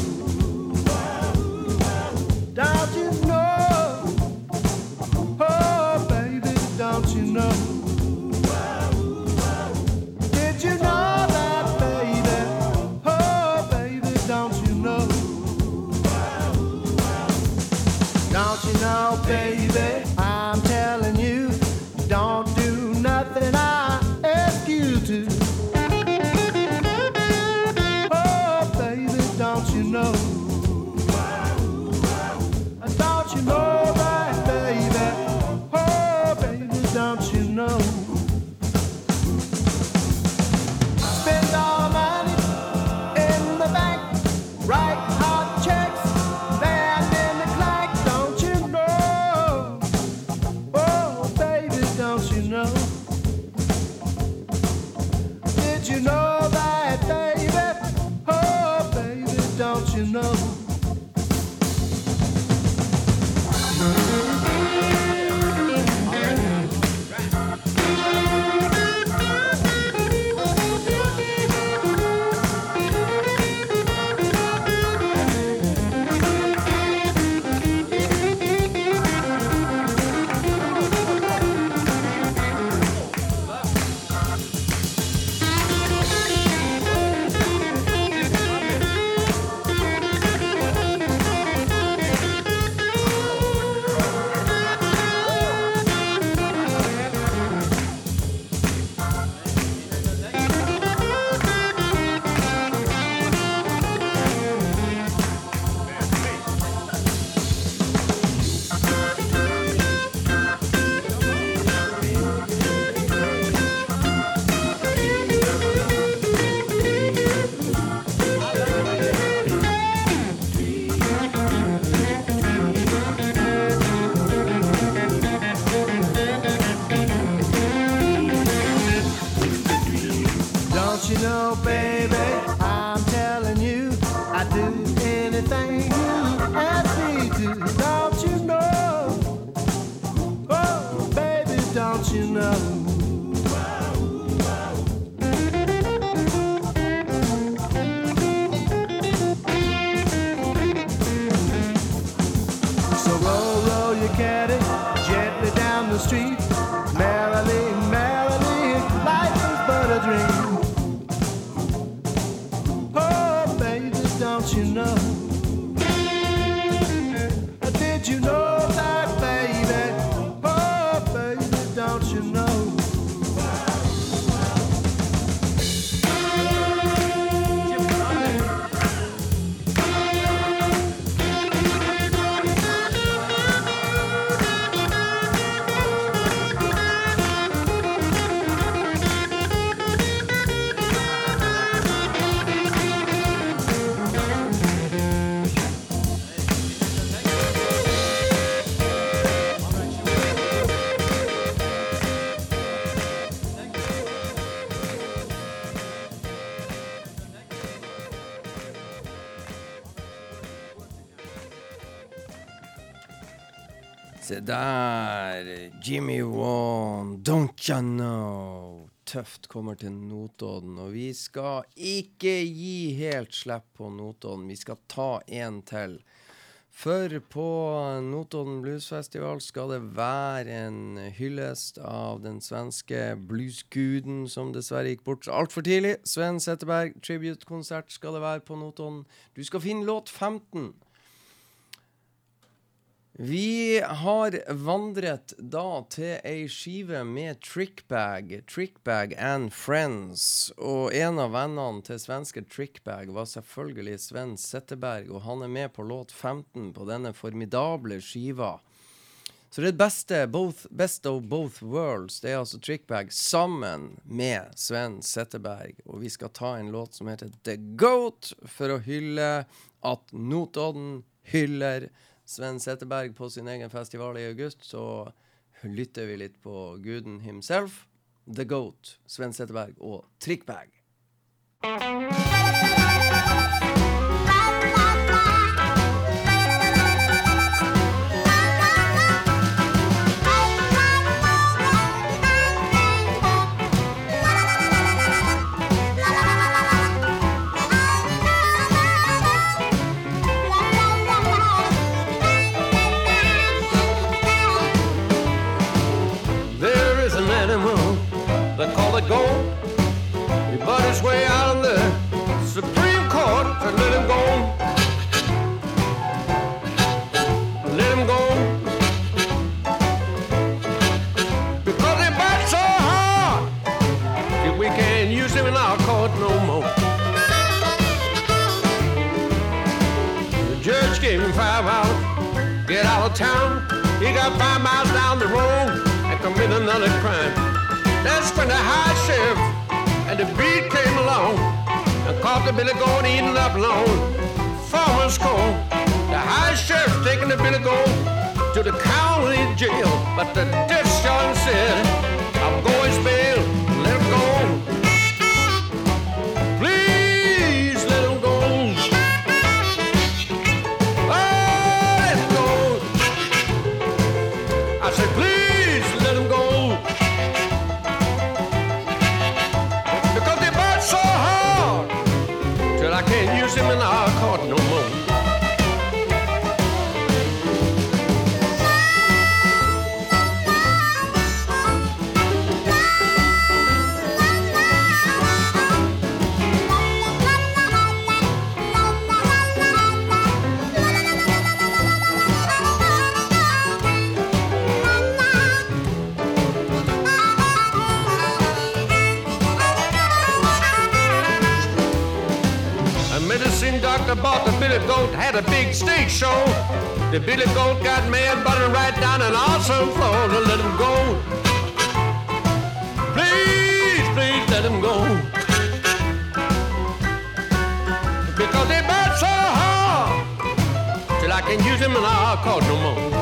B: Tøft kommer til Notodden. Og vi skal ikke gi helt slipp på Notodden. Vi skal ta en til. For på Notodden Bluesfestival skal det være en hyllest av den svenske bluesguden som dessverre gikk bort altfor tidlig. Sven Setteberg, tribute-konsert skal det være på Notodden. Du skal finne låt 15. Vi har vandret da til ei skive med Trickbag, Trickbag and Friends. Og en av vennene til svenske Trickbag var selvfølgelig Sven Setteberg, og han er med på låt 15 på denne formidable skiva. Så det beste, both, best of both worlds. Det er altså Trickbag sammen med Sven Setteberg. Og vi skal ta en låt som heter The Goat, for å hylle at Notodden hyller Sven Setteberg på sin egen festival i august. Så lytter vi litt på guden himself, The Goat, Sven Setteberg og Trickbag.
E: Town. He got five miles down the road and commit another crime. That's when the high sheriff and the beat came along and caught the Billy Goat eating up alone. Farmer's court. The high sheriff taking the Billy Goat to the county jail. But the sergeant said, Billy Goat, had a big stage show. The Billy Goat got mad, but right down an awesome floor to let him go. Please, please let him go. Because they bite so hard till I can't use him in our court no more.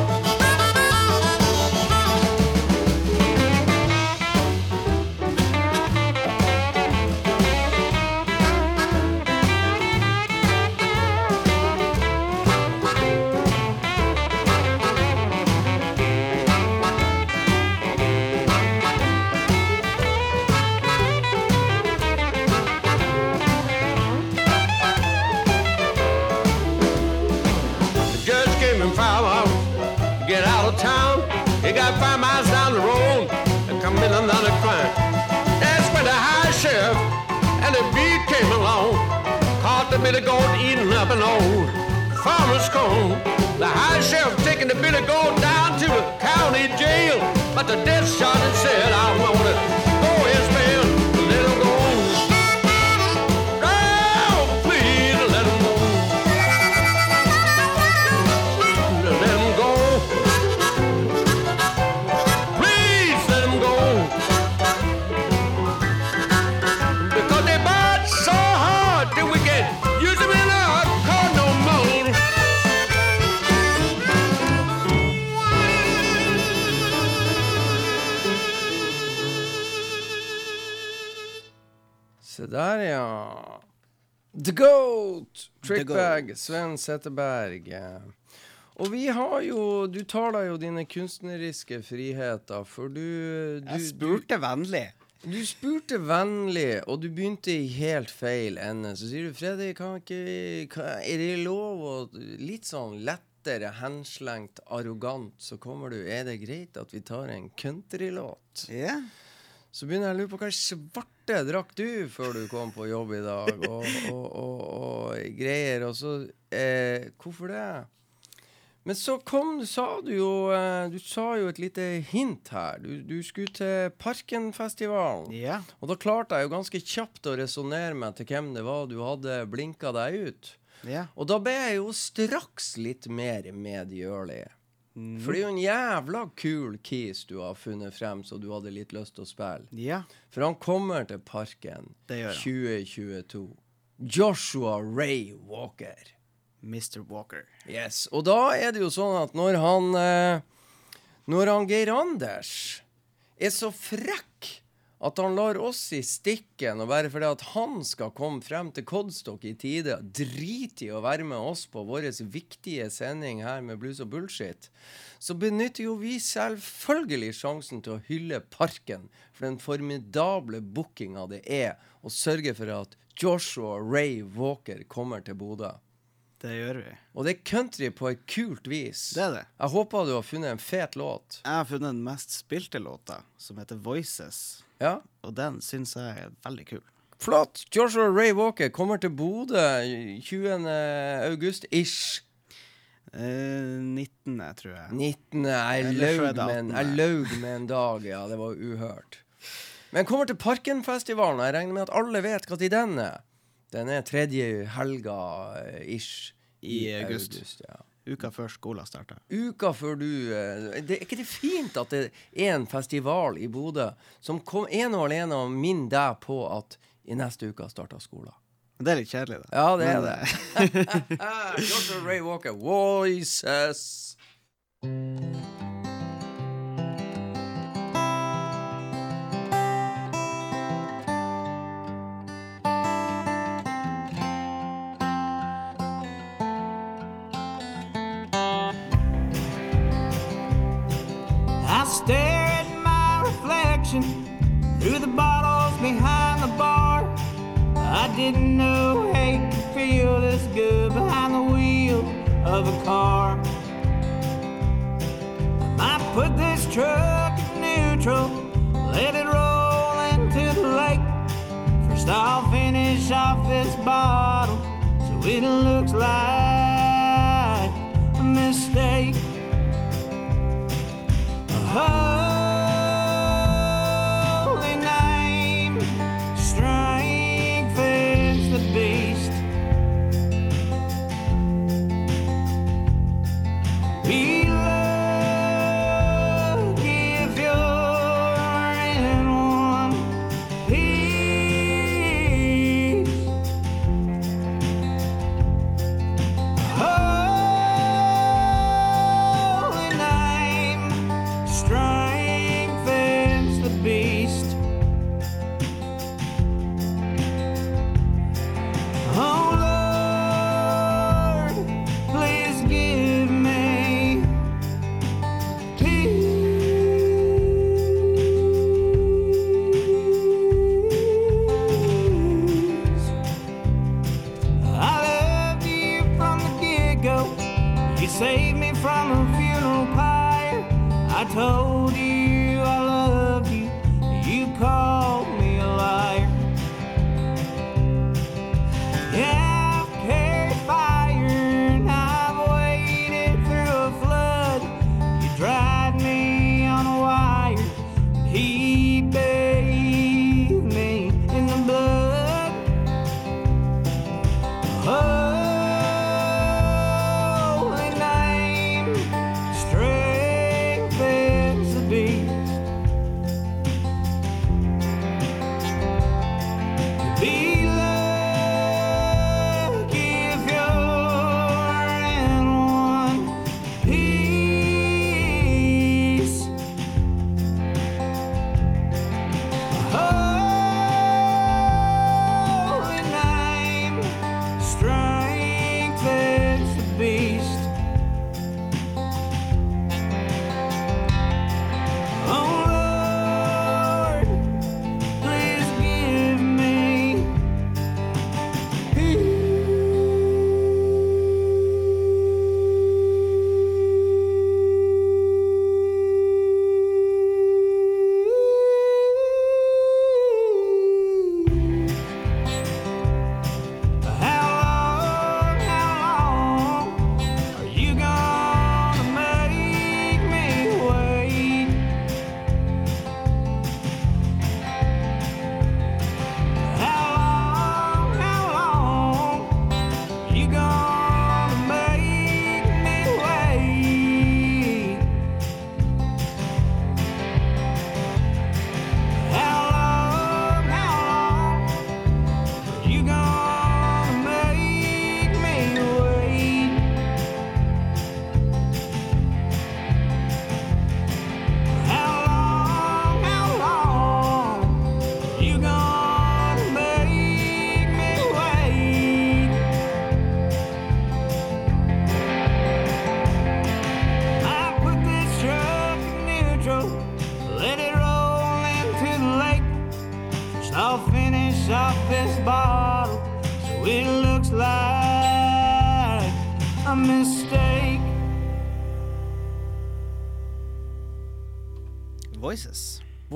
E: Billy Goat eating up an old farmer's corn. The high sheriff taking the Billy Goat down to the county jail. But the death sergeant said, I want to
B: der, ja. The Goat! Trickbag, Sven Setteberg. Og vi har jo Du tar deg jo dine kunstneriske friheter, for du, du
C: Jeg spurte vennlig.
B: Du, spurte vennlig, og du begynte i helt feil ende. Så sier du, 'Fredrik, kan ikke kan, Er det lov å Litt sånn lettere henslengt, arrogant, så kommer du Er det greit at vi tar en countrylåt?
C: Ja.
B: Så begynner jeg å lure på hva svarte drakk du før du kom på jobb i dag, og, og, og, og greier. Og så eh, Hvorfor det? Men så kom, sa du jo eh, Du sa jo et lite hint her. Du, du skulle til Parkenfestivalen.
C: Ja.
B: Og da klarte jeg jo ganske kjapt å resonnere meg til hvem det var du hadde blinka deg ut.
C: Ja.
B: Og da ble jeg jo straks litt mer medgjørlig. For det er jo en jævla kul kis du har funnet frem, så du hadde litt lyst til å spille.
C: ja.
B: For han kommer til Parken
C: Det gjør han.
B: 2022. Joshua Ray Walker.
C: Mr. Walker.
B: Yes. Og da er det jo sånn at når han eh, Når han Geir Anders er så frekk at han lar oss i stikken, og bare fordi at han skal komme frem til Kodstock i tide, driter i å være med oss på vår viktige sending her med blues og bullshit, så benytter jo vi selvfølgelig sjansen til å hylle Parken for den formidable bookinga det er å sørge for at Joshua Ray Walker kommer til Bodø.
C: Det gjør vi.
B: Og det er country på et kult vis.
C: Det er det.
B: Jeg håper du har funnet en fet låt.
C: Jeg har funnet den mest spilte låta, som heter Voices.
B: Ja,
C: Og den syns jeg er veldig kul.
B: Flott! Joshua Ray Walker kommer til Bodø 20. august-ish.
C: Eh, 19., tror jeg.
B: 19. Jeg laug med, en-
C: 18..
B: jeg laug med en dag, ja. Det var uhørt. Men kommer til Parkenfestivalen, og jeg regner med at alle vet når den er. Den er tredje helga eh, ish
C: I august.
B: ja.
C: Uka før skolen starter.
B: Uka før du eh, det, Er ikke det fint at det er en festival i Bodø som kom en og alene og minner deg på at i neste uke starter skolen?
C: Det er litt kjedelig, da.
B: Ja, det er
C: Men,
B: det. <laughs> <laughs> Dr. Ray Walker, Voices.
J: Didn't know hate could feel this good behind the wheel of a car. I put this truck in neutral, let it roll into the lake. First, I'll finish off this bottle so it looks like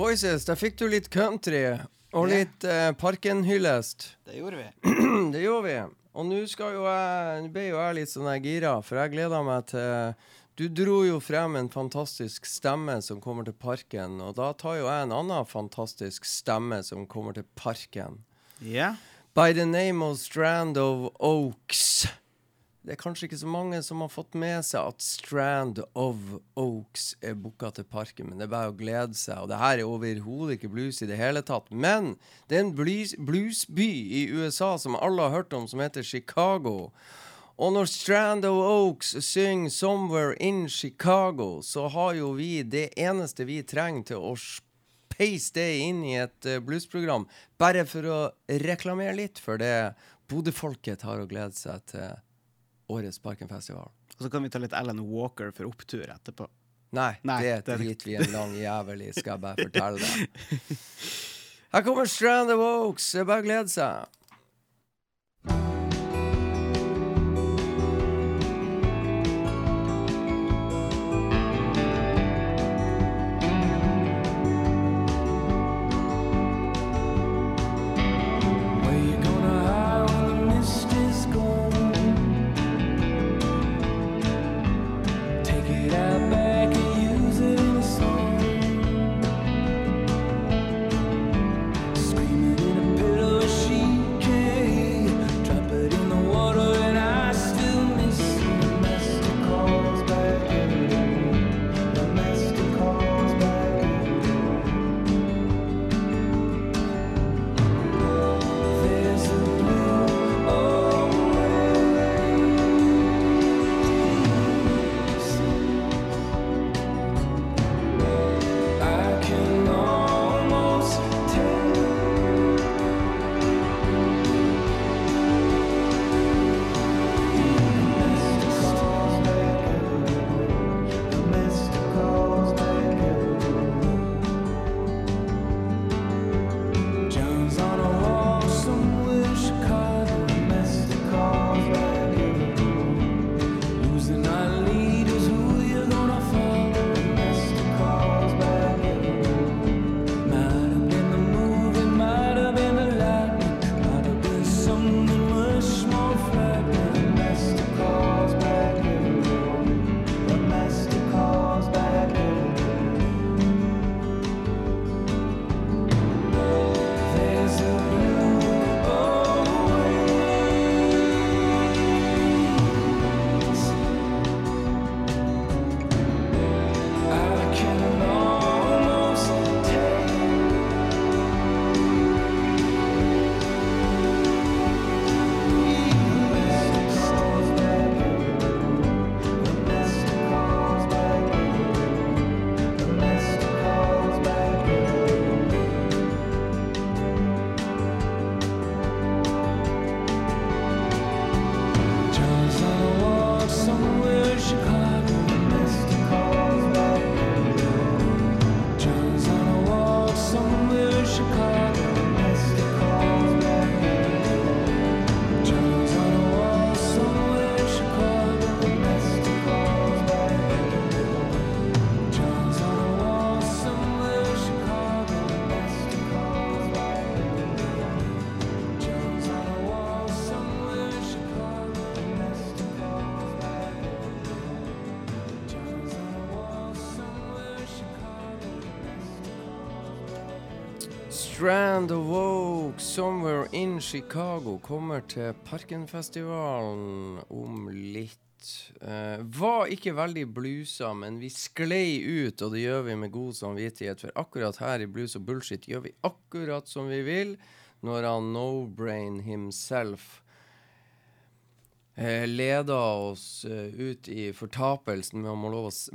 C: Voices.
B: Der fikk du litt country og litt eh, Parken-hyllest.
C: Det gjorde vi. <clears throat>
B: det gjorde vi. Og nå skal jo jeg Nå ble jo jeg litt sånn her gira, for jeg gleder meg til Du dro jo frem en fantastisk stemme som kommer til Parken, og da tar jo jeg en annen fantastisk stemme som kommer til Parken.
C: Ja.
B: By the name of Strand of Oaks. Det er kanskje ikke så mange som har fått med seg at Strand of Oaks er booka til Parken, men det er bare å glede seg. Og det her er overhodet ikke blues i det hele tatt. Men det er en blues, bluesby i USA som alle har hørt om, som heter Chicago. Og når Strand of Oaks synger 'Somewhere in Chicago', så har jo vi det eneste vi trenger til å peise det inn i et eh, bluesprogram, bare for å reklamere litt for det Bodø-folket har å glede seg til årets Parkenfestival.
C: Og så kan vi ta litt Alan Walker for opptur etterpå.
B: Nei,
C: Nei,
B: det
C: det er
B: driter vi en lang jævel i, skal jeg bare fortelle deg. <laughs> Her kommer Strand of Oaks. Det er bare å glede seg. Strand Oak, Somewhere in Chicago, kommer til Parkenfestivalen om litt. Uh, var ikke veldig blusa, men vi sklei ut, og det gjør vi med god samvittighet. For akkurat her i Blues og Bullshit gjør vi akkurat som vi vil, når han No-Brain himself eh, leda oss eh, ut i fortapelsen med å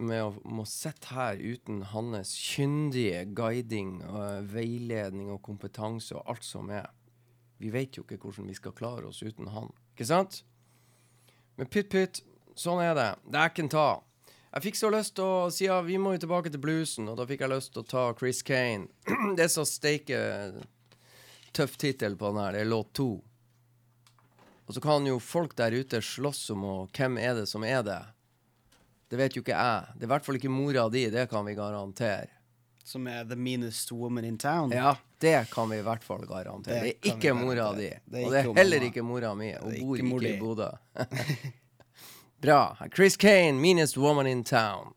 B: må, må sitte her uten hans kyndige guiding, eh, veiledning og kompetanse og alt som er. Vi vet jo ikke hvordan vi skal klare oss uten han, ikke sant? Men pytt pytt, sånn er det. en ta. Jeg fikk så lyst til å si ja, vi må jo tilbake til bluesen, og da fikk jeg lyst til å ta Chris Kane. <clears throat> det er så steike tøff tittel på den her. Det er låt to. Og så kan jo folk der ute slåss om å, hvem er det som er det. Det vet jo ikke jeg. Det er i hvert fall ikke mora di, det kan vi garantere.
C: Som er the meanest woman in town.
B: Ja, det kan vi i hvert fall garantere.
C: Det
B: Det, er ikke mora di.
C: Det
B: og det er heller ikke mora mi. Hun bor
C: ikke
B: i. Bodø. <laughs> <laughs> Bra. Chris Kane, 'Meanest Woman in Town'.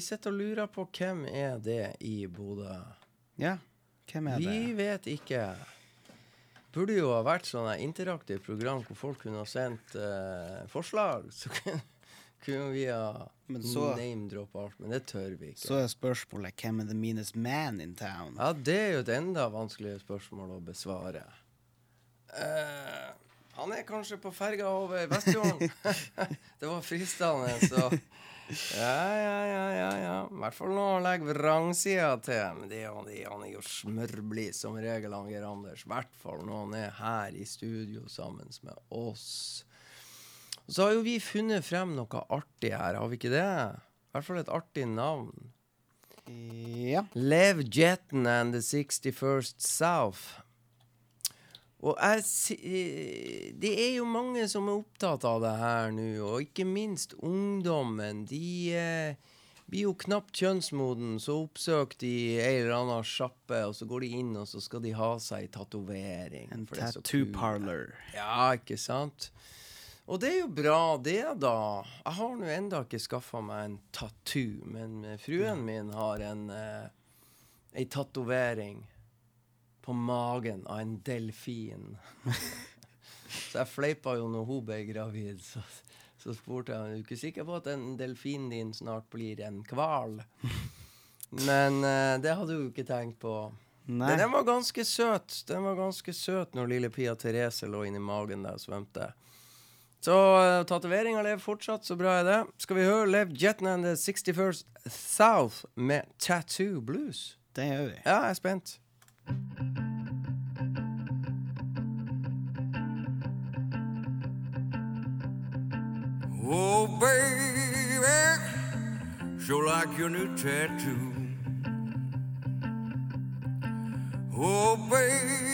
B: Vi sitter og lurer på hvem er det i Bodø.
C: Ja, hvem er det?
B: Vi vet ikke. Burde jo ha vært sånne interaktive program hvor folk kunne ha sendt uh, forslag. Så <laughs> kunne, kunne vi ha name-droppa alt, men det tør vi ikke.
C: Så er spørsmålet hvem er the meanest man in town?
B: Ja, det er jo et enda vanskeligere spørsmål å besvare. Uh, han er kanskje på ferga over Vestfjorden. <laughs> <laughs> det var fristende, så Ja, ja, ja, ja. ja. I hvert fall når han legger vrangsida til. Men det er han, det er- han er jo smørblid som regel, han Geir Anders. I hvert fall når han er her i studio sammen med oss. Og så har jo vi funnet frem noe artig her, har vi ikke det? I hvert fall et artig navn.
C: Ja.
B: Lev Jetten and the 61st South. Og jeg Det er jo mange som er opptatt av det her nå, og ikke minst ungdommen. De eh, blir jo knapt kjønnsmoden, så oppsøker de ei eller annen sjappe, og så går de inn, og så skal de ha seg tatovering.
C: En tattoo parlor.
B: Ja, ikke sant? Og det er jo bra, det, da. Jeg har nå enda ikke skaffa meg en tattoo, men fruen min har en eh, ei tatovering på magen av en delfin. <laughs> så jeg fleipa jo når hun ble gravid. Så, så spurte jeg er du ikke sikker på at den delfinen din snart blir en hval. <laughs> Men uh, det hadde hun ikke tenkt på.
C: Nei.
B: Den var ganske søt. Den var ganske søt når lille Pia Therese lå inni magen der og svømte. Så uh, tatoveringa lever fortsatt, så bra er det. Skal vi høre Lev Jetton and the 61st South med Tattoo Blues?
C: Det gjør vi.
B: Ja, jeg er spent.
K: Oh, baby, sure like your new tattoo. Oh, baby,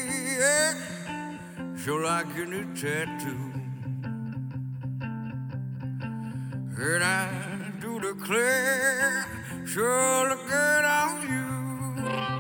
K: sure like your new tattoo. And I do declare, sure look good on you.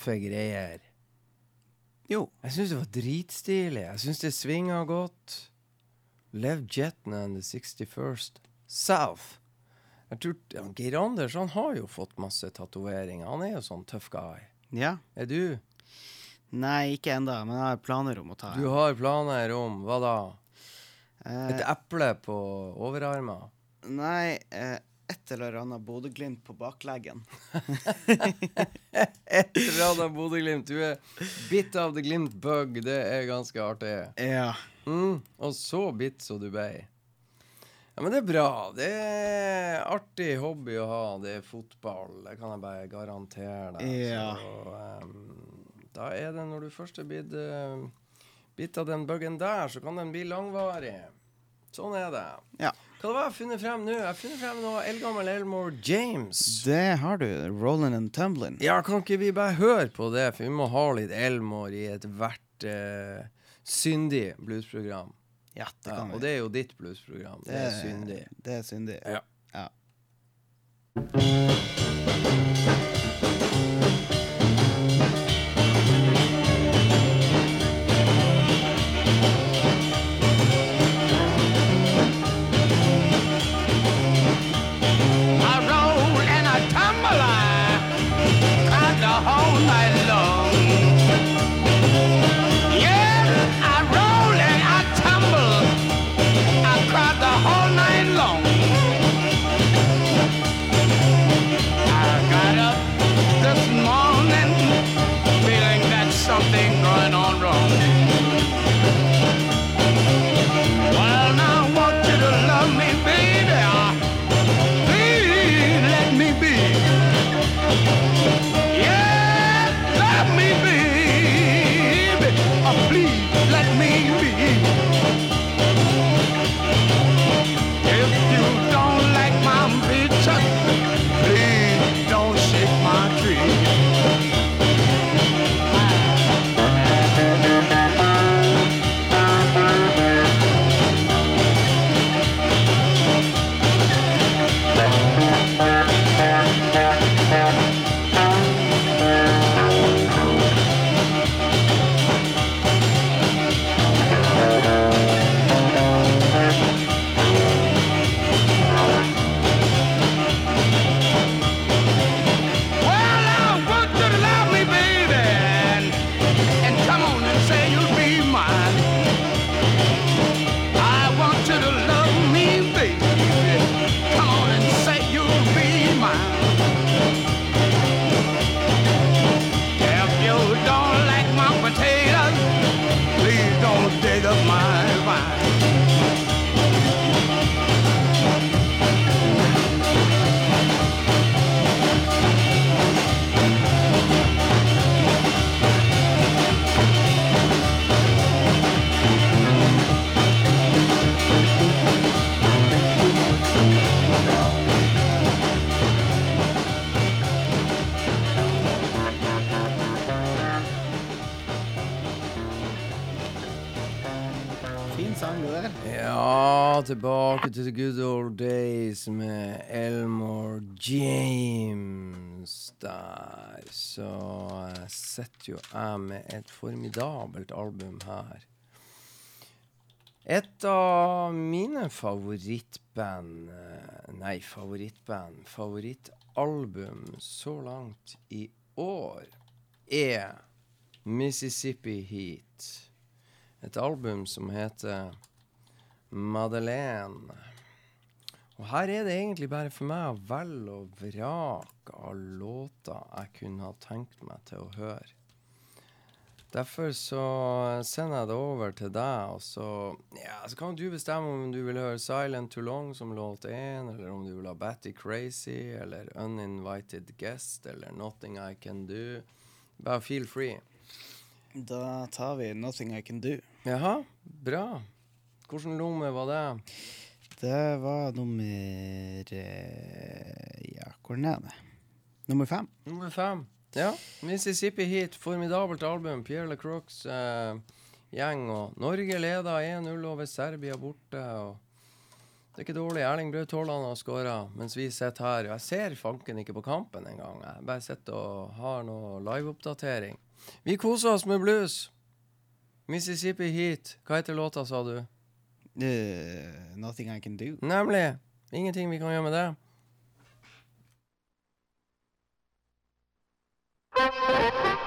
B: Tøffe greier?
C: Jo.
B: Jeg syns det var dritstilig. Jeg syns det svinga godt. Lev Jetna and the 61st South. Jeg tror, ja, Geir Anders han har jo fått masse tatoveringer. Han er jo sånn tøff guy.
J: Ja.
B: Er du?
J: Nei, ikke ennå, men jeg har planer om å ta
B: Du har planer om hva da?
J: Eh,
B: Et eple på overarmen?
J: Nei, eh, et eller annet Bodø-Glimt på bakleggen. <laughs>
B: Et eller annet Bodø-Glimt. Du er bitt av the Glimt bug. Det er ganske artig.
J: Ja.
B: Mm, og så bitt så du ble. Ja, men det er bra. Det er artig hobby å ha. Det er fotball. Det kan jeg bare garantere deg.
J: Ja.
B: Så, ehm, da er det når du først er blitt uh, bitt av den buggen der, så kan den bli langvarig. Sånn er det.
J: Ja.
B: Hva var jeg funnet frem nå? Jeg har funnet frem noe eldgammel Elmore James.
J: Det har du. Rollin' and tumblin'.
B: Ja, kan ikke vi bare høre på det, for vi må ha litt Elmore i ethvert uh, syndig bluesprogram.
J: Ja, det
B: Ja,
J: kan
B: og det er jo ditt bluesprogram. Det er syndig.
J: Det er syndig.
B: Ja.
J: ja.
B: Tilbake til the good old days med Elmore James der. Så eh, sitter jo jeg med et formidabelt album her. Et av mine favorittband eh, Nei, favorittband. Favorittalbum så langt i år er Mississippi Heat. Et album som heter Madeleine. Og her er det egentlig bare for meg å velge og vrake av låter jeg kunne ha tenkt meg til å høre. Derfor så sender jeg det over til deg, og så, ja, så kan du bestemme om du vil høre Silent Too Long som låt én, eller om du vil ha Batty Crazy, eller Uninvited Guest, eller Nothing I Can Do. Bare feel free.
J: Da tar vi 'Nothing I Can Do'.
B: Jaha, bra. Hvilken nummer var det?
J: Det var nummer eh, Ja, hvor det? Nummer fem.
B: Nummer fem. Ja. Mississippi Heat, formidabelt album. Pierre LaCroix eh, gjeng. Og Norge leda 1-0 over Serbia borte. og Det er ikke dårlig. Erling Braut Haaland har skåra mens vi sitter her. Jeg ser fanken ikke på kampen engang. Jeg bare sitter og har noe liveoppdatering. Vi koser oss med blues. Mississippi Heat. Hva heter låta, sa du?
J: Uh, nothing I can do.
B: Nemlig. Ingenting vi kan gjøre med det.
L: Thank you.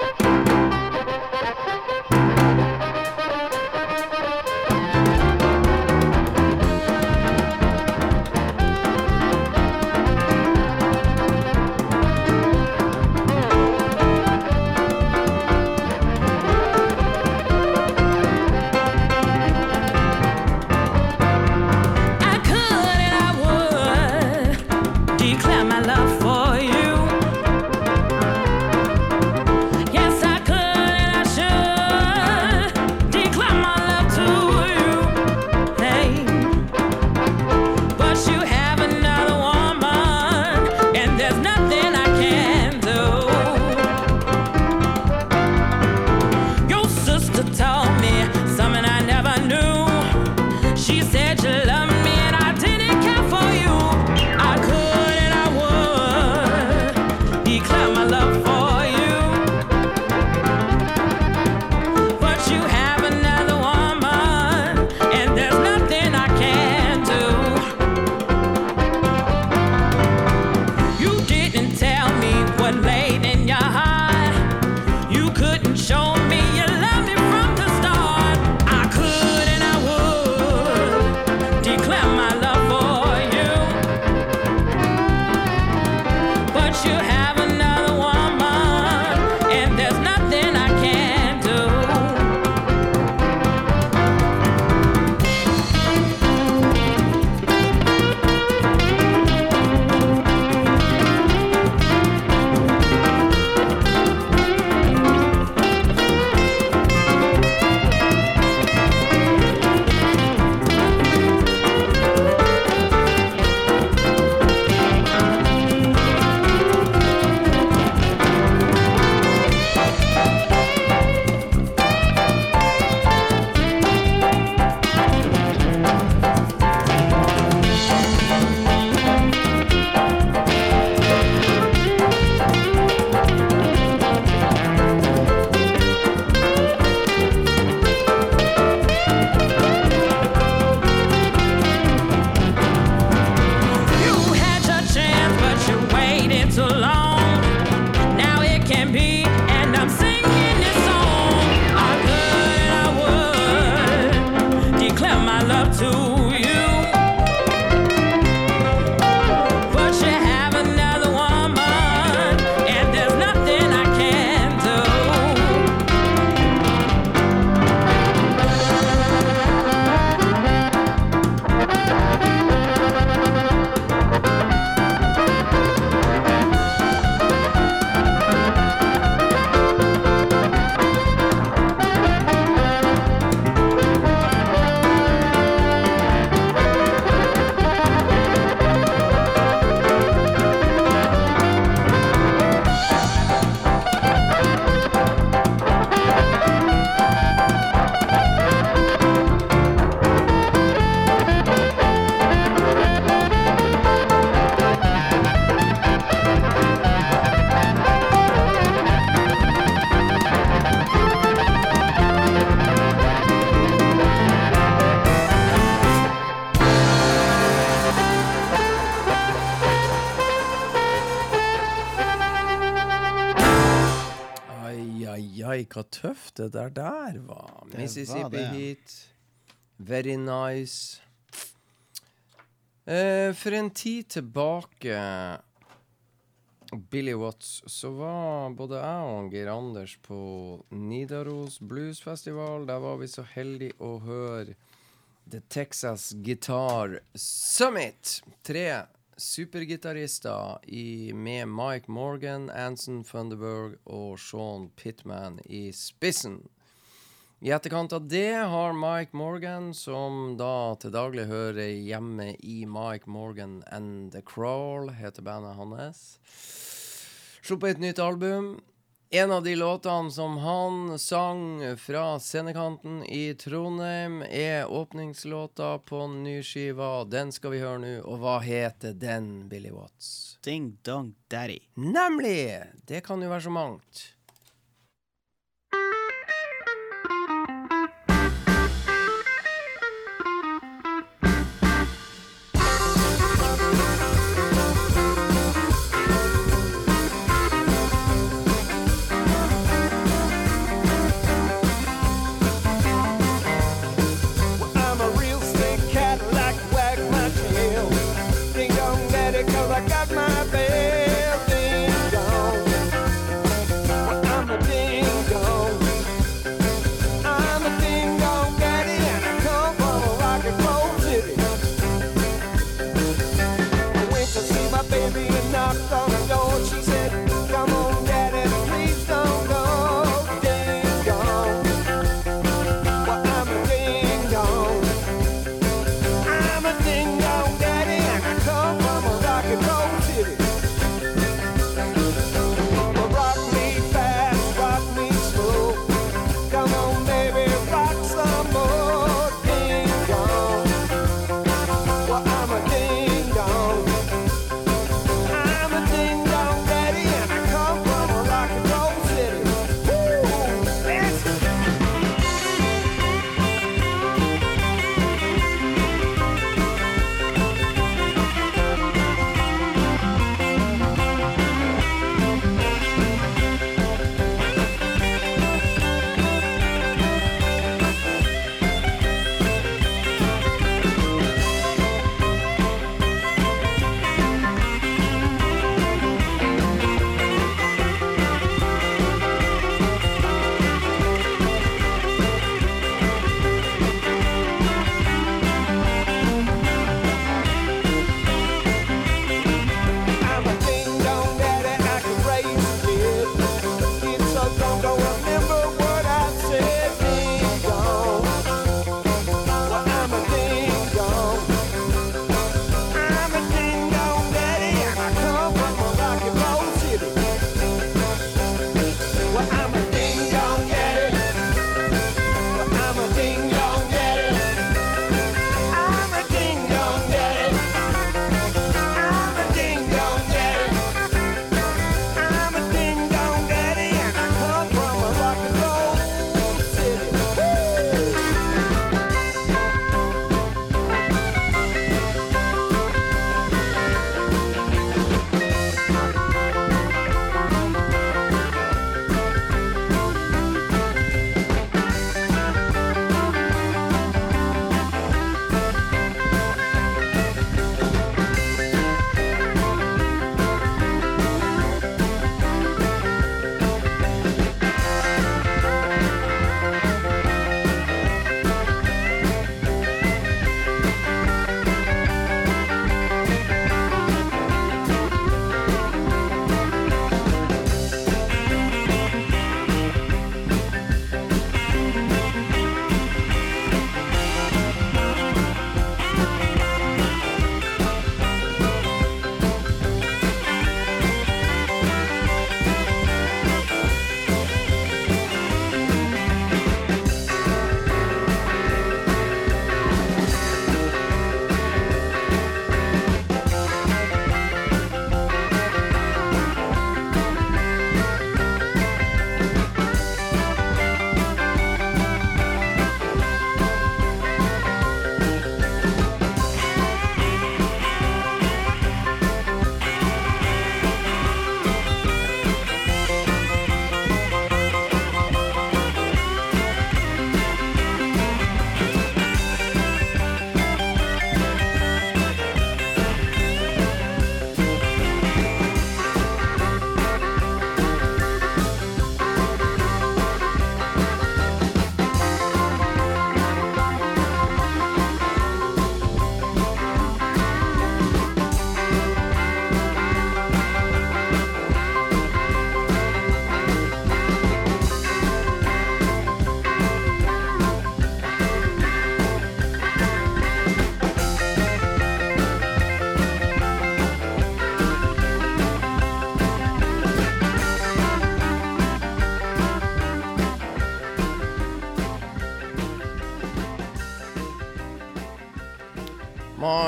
B: Tøft det der der var. Mississippi
C: var.
B: Heat. Very nice. Eh, for en tid tilbake, Billy Watts, så var både jeg og Geir Anders på Nidaros Bluesfestival. Der var vi så heldige å høre The Texas Guitar Summit. Tre supergitarister med Mike Morgan, Anson Funderburg og Sean Pittman i spissen. I etterkant av det har Mike Morgan, som da til daglig hører hjemme i Mike Morgan and The Crawl, heter bandet hans, sluppet et nytt album. En av de låtene som han sang fra scenekanten i Trondheim, er åpningslåta på nyskiva. Den skal vi høre nå. Og hva heter den, Billy Watts?
C: Ding Dong Daddy.
B: Nemlig! Det kan jo være så mangt.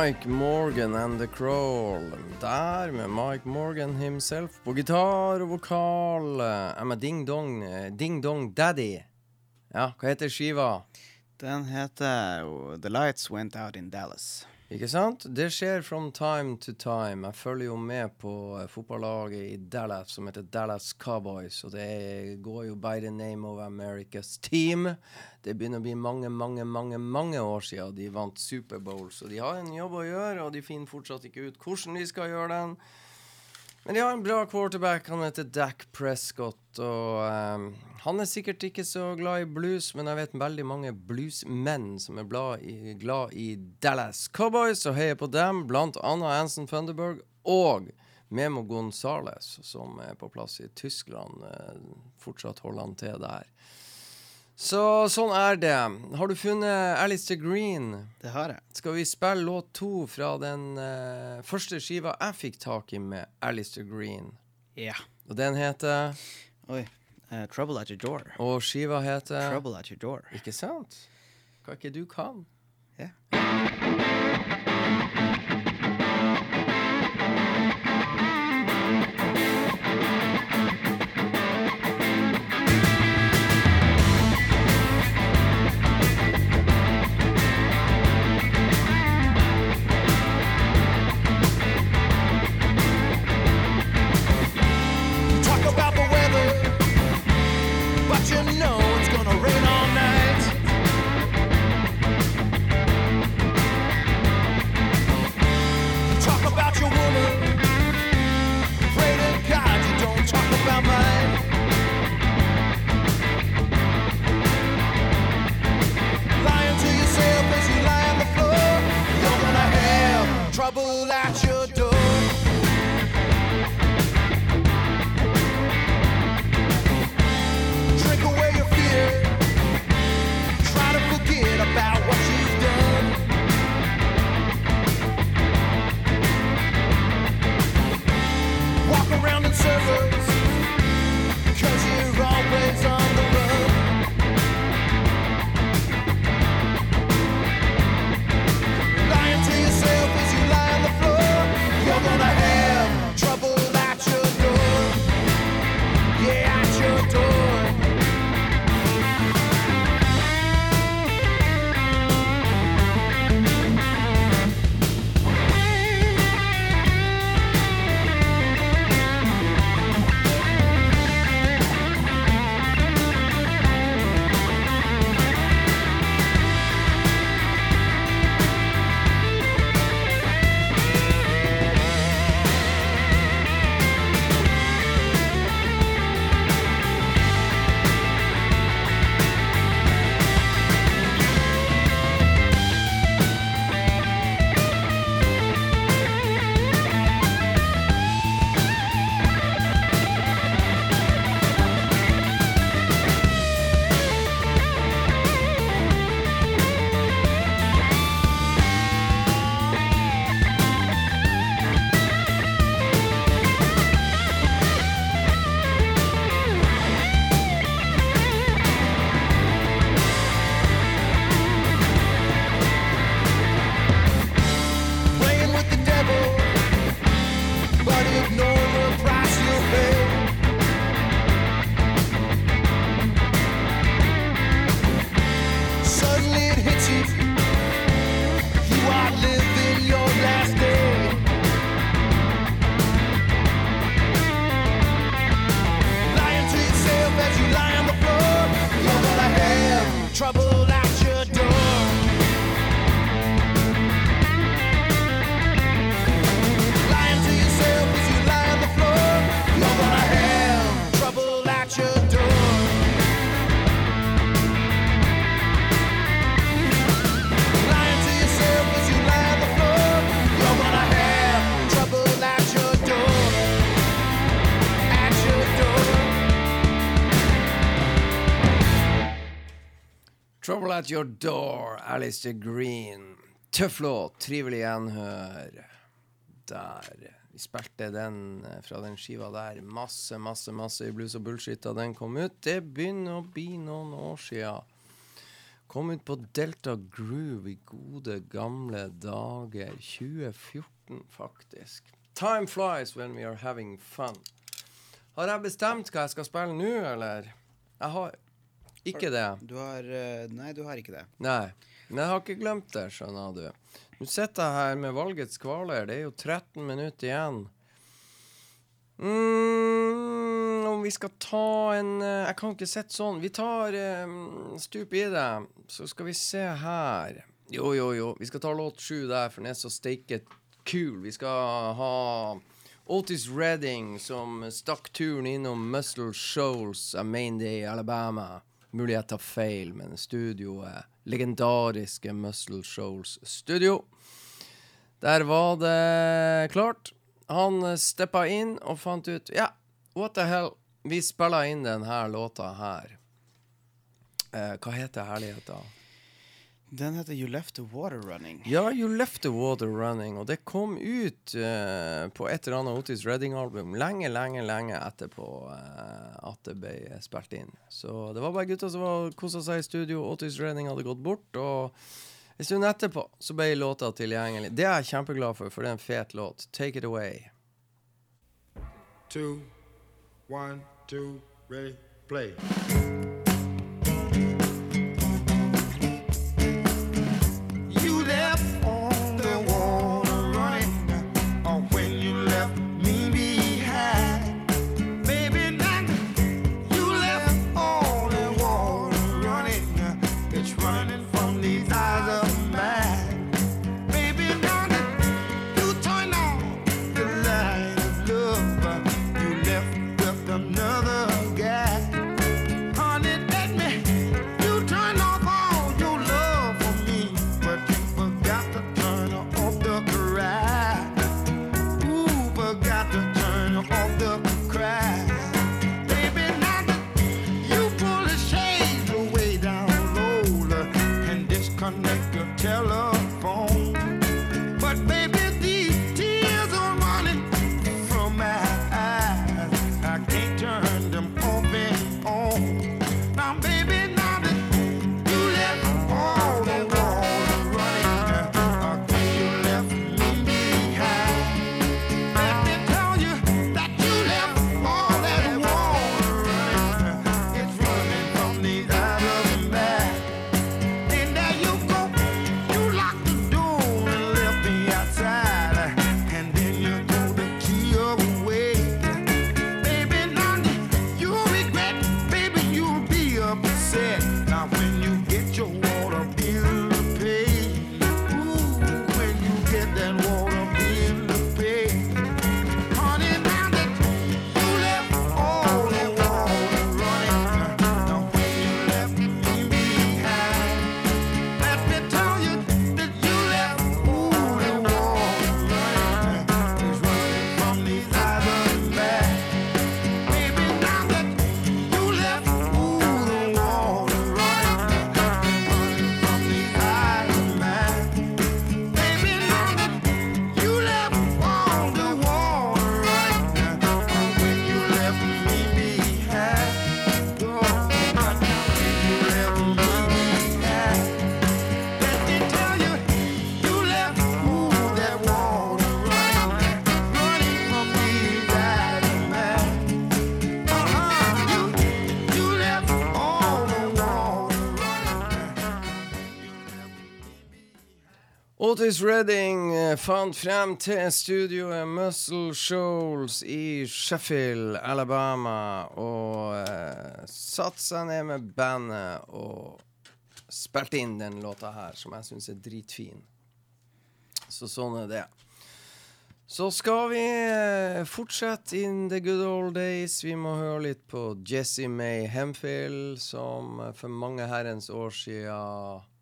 B: Mike Morgan and The Crawl. Der med Mike Morgan himself på gitar og vokal. I'm a ding dong, ding dong daddy. Ja, hva heter skiva?
C: Den heter The Lights Went Out in Dallas.
B: Ikke sant? Det skjer from time to time. Jeg følger jo med på fotballaget i Dallas som heter Dallas Cowboys. Og det går jo by the name of America's team. Det begynner å bli mange, mange, mange mange år siden de vant Superbowl. Så de har en jobb å gjøre, og de finner fortsatt ikke ut hvordan de skal gjøre den. Men de har en bra quarterback. Han heter Dac Prescott. Og um, han er sikkert ikke så glad i blues, men jeg vet veldig mange bluesmenn som er glad i, glad i Dallas Cowboys og heier på dem, blant annet Anson Funderburg og Memo Gonzales, som er på plass i Tyskland. eh, Fortsatt holder han til der. Så sånn er det. Har du funnet Alistair Green?
D: Det har jeg.
B: Skal vi spille låt to fra den uh, første skiva jeg fikk tak i med Alistair Green?
D: Ja.
B: Og den heter
D: Oi. Uh, Trouble at your door.
B: Og skiva heter
D: Trouble at your door.
B: Ikke sant? Hva ikke du kan?
D: Ja.
M: Trouble at Your Door,
B: Alistair Green. Tøff låt, trivelig gjenhør. Der. Vi spilte den eh, fra den skiva der. Masse, masse, masse i blues og bullshit da den kom ut. Det begynner å bli noen år sia. Kom ut på Delta Groove i gode, gamle dager. 2014, faktisk. Time flies when we are having fun. Har jeg bestemt hva jeg skal spille nå, eller? Jeg har ikke det.
D: Du har eh, Nei, du har ikke det.
B: Nei, men jeg har ikke glemt det, skjønner du. Nå sitter jeg her med valgets kvaler. Det er jo 13 minutter igjen. Mm, om vi skal ta en eh, Jeg kan ikke sitte sånn. Vi tar um, stup i det. Så skal vi se her. Jo, jo, jo. Vi skal ta låt sju der, for den er så steiket kul. Vi skal ha Otis Redding som stakk turen innom Muscle Shoals av Main Day i Alabama. Mulig jeg tar feil, men studioet Legendariske Muscle Shoals studio. Der var det klart. Han eh, steppa inn og fant ut Ja, what the hell? Vi spiller inn denne låta her. Eh, hva heter herligheten?
C: Den heter You Left the Water Running.
B: Ja, You Left the Water Running, og det kom ut uh, på et eller annet Otis Redding-album lenge, lenge, lenge etterpå uh, at det ble spilt inn. Så det var bare gutter som var kosa seg i studio. Otis Redding hadde gått bort, og en stund etterpå så ble låta tilgjengelig. Det er jeg kjempeglad for, for det er en fet låt. Take it away.
N: two, one, two, ready, play.
B: Otis Redding eh, fant frem til studioet Muscle Shoals i Sheffield, Alabama, og eh, satte seg ned med bandet og spilte inn den låta her, som jeg syns er dritfin. Så sånn er det. Så skal vi eh, fortsette in the good old days. Vi må høre litt på Jesse May Hemfield, som eh, for mange herrens år siden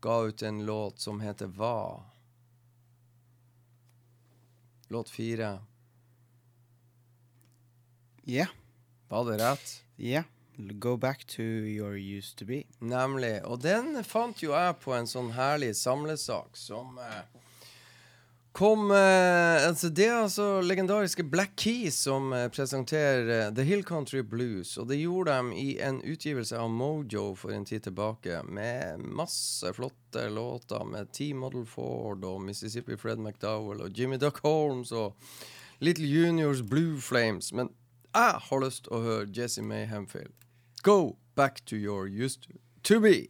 B: ga ut en låt som heter Hva? Låt fire.
C: Ja.
B: Var det rett?
C: Ja. Go back to your used to be.
B: Nemlig. Og den fant jo jeg på en sånn herlig samlesak som eh, kom eh, altså Det er altså legendariske Black Keys som eh, presenterer eh, The Hill Country Blues. Og det gjorde de i en utgivelse av Mojo for en tid tilbake, med masse flotte låter med T. Model Ford og Mississippi Fred McDowell og Jimmy Duck Holmes og Little Juniors Blue Flames. Men jeg har lyst til å høre Jesse May Hemfield. Go back to your used to be.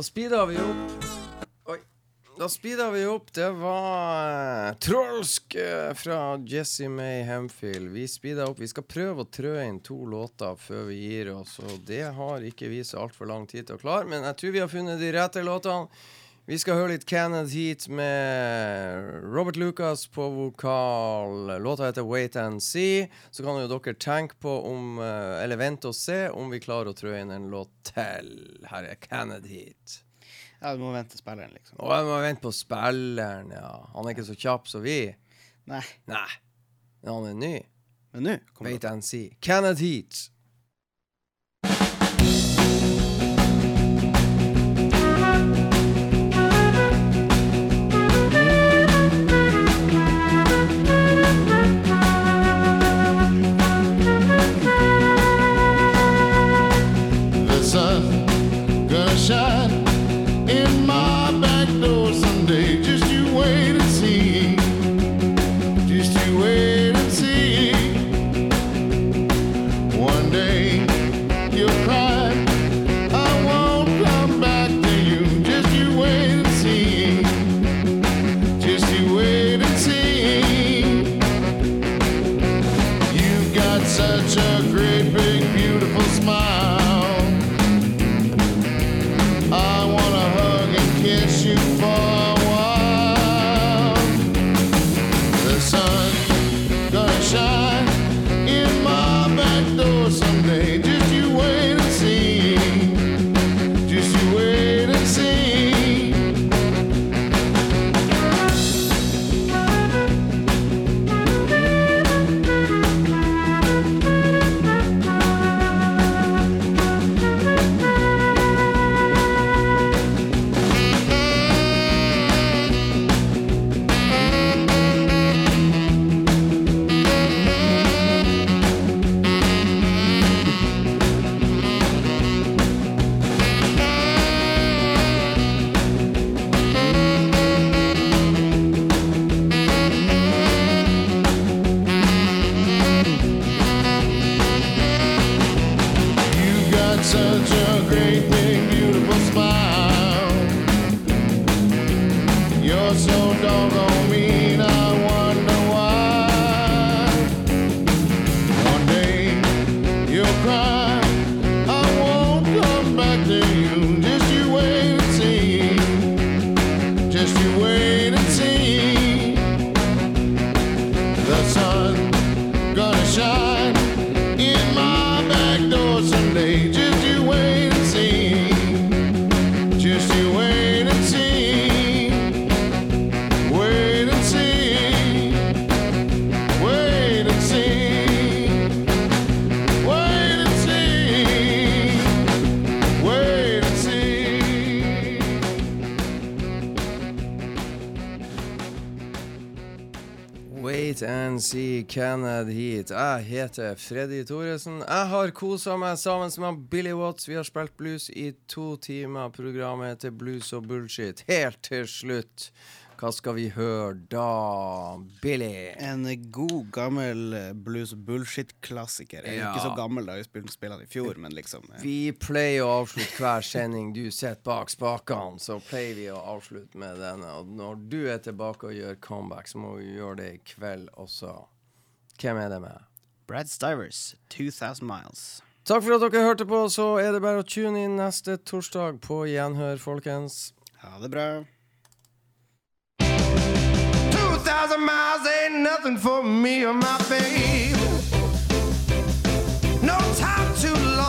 I: Da speeda vi opp. Oi. Da speeda vi opp. Det var eh, trolsk eh, fra Jesse May Hemfield. Vi speeda opp. Vi skal prøve å trø inn to låter før vi gir oss, og det har ikke vi så altfor lang tid til å klare, men jeg tror vi har funnet de rette låtene. Vi skal høre litt Kenneth Heat med Robert Lucas på vokal. Låta heter Wait and See. Så kan jo dere tenke på om eh, Eller vente og se om vi klarer å trø inn en låt til. Her er Kenneth Heat.
C: Ja, du må vente på spilleren, liksom.
I: Å, jeg må vente på spilleren, ja. Han er ikke så kjapp som vi.
C: Nei.
I: Nei. Men han er ny.
C: Men nå
I: Wait and see. Kenneth Heat.
B: dog Kenneth Heat. Jeg heter Freddy Thoresen. Jeg har kosa meg sammen med Billy Watts. Vi har spilt blues i to timer. Programmet heter Blues og bullshit. Helt til slutt, hva skal vi høre da, Billy?
C: En god, gammel eh, blues bullshit-klassiker. Er
B: Ja.
C: ikke så gammel da, Vi spilte spilte den i fjor, men liksom ja.
B: Vi pleier å avslutte hver sending du sitter bak spakene, så pleier vi å avslutte med denne. Og når du er tilbake og gjør comeback, så må vi gjøre det i kveld også. Hvem er det med?
C: Brad Stivers, 2000 Miles.
B: Takk for at dere hørte på. Så er det bare å tune inn neste torsdag på gjenhør, folkens.
C: Ha det bra.
I: 2,000 miles ain't nothing for me or my babe. No time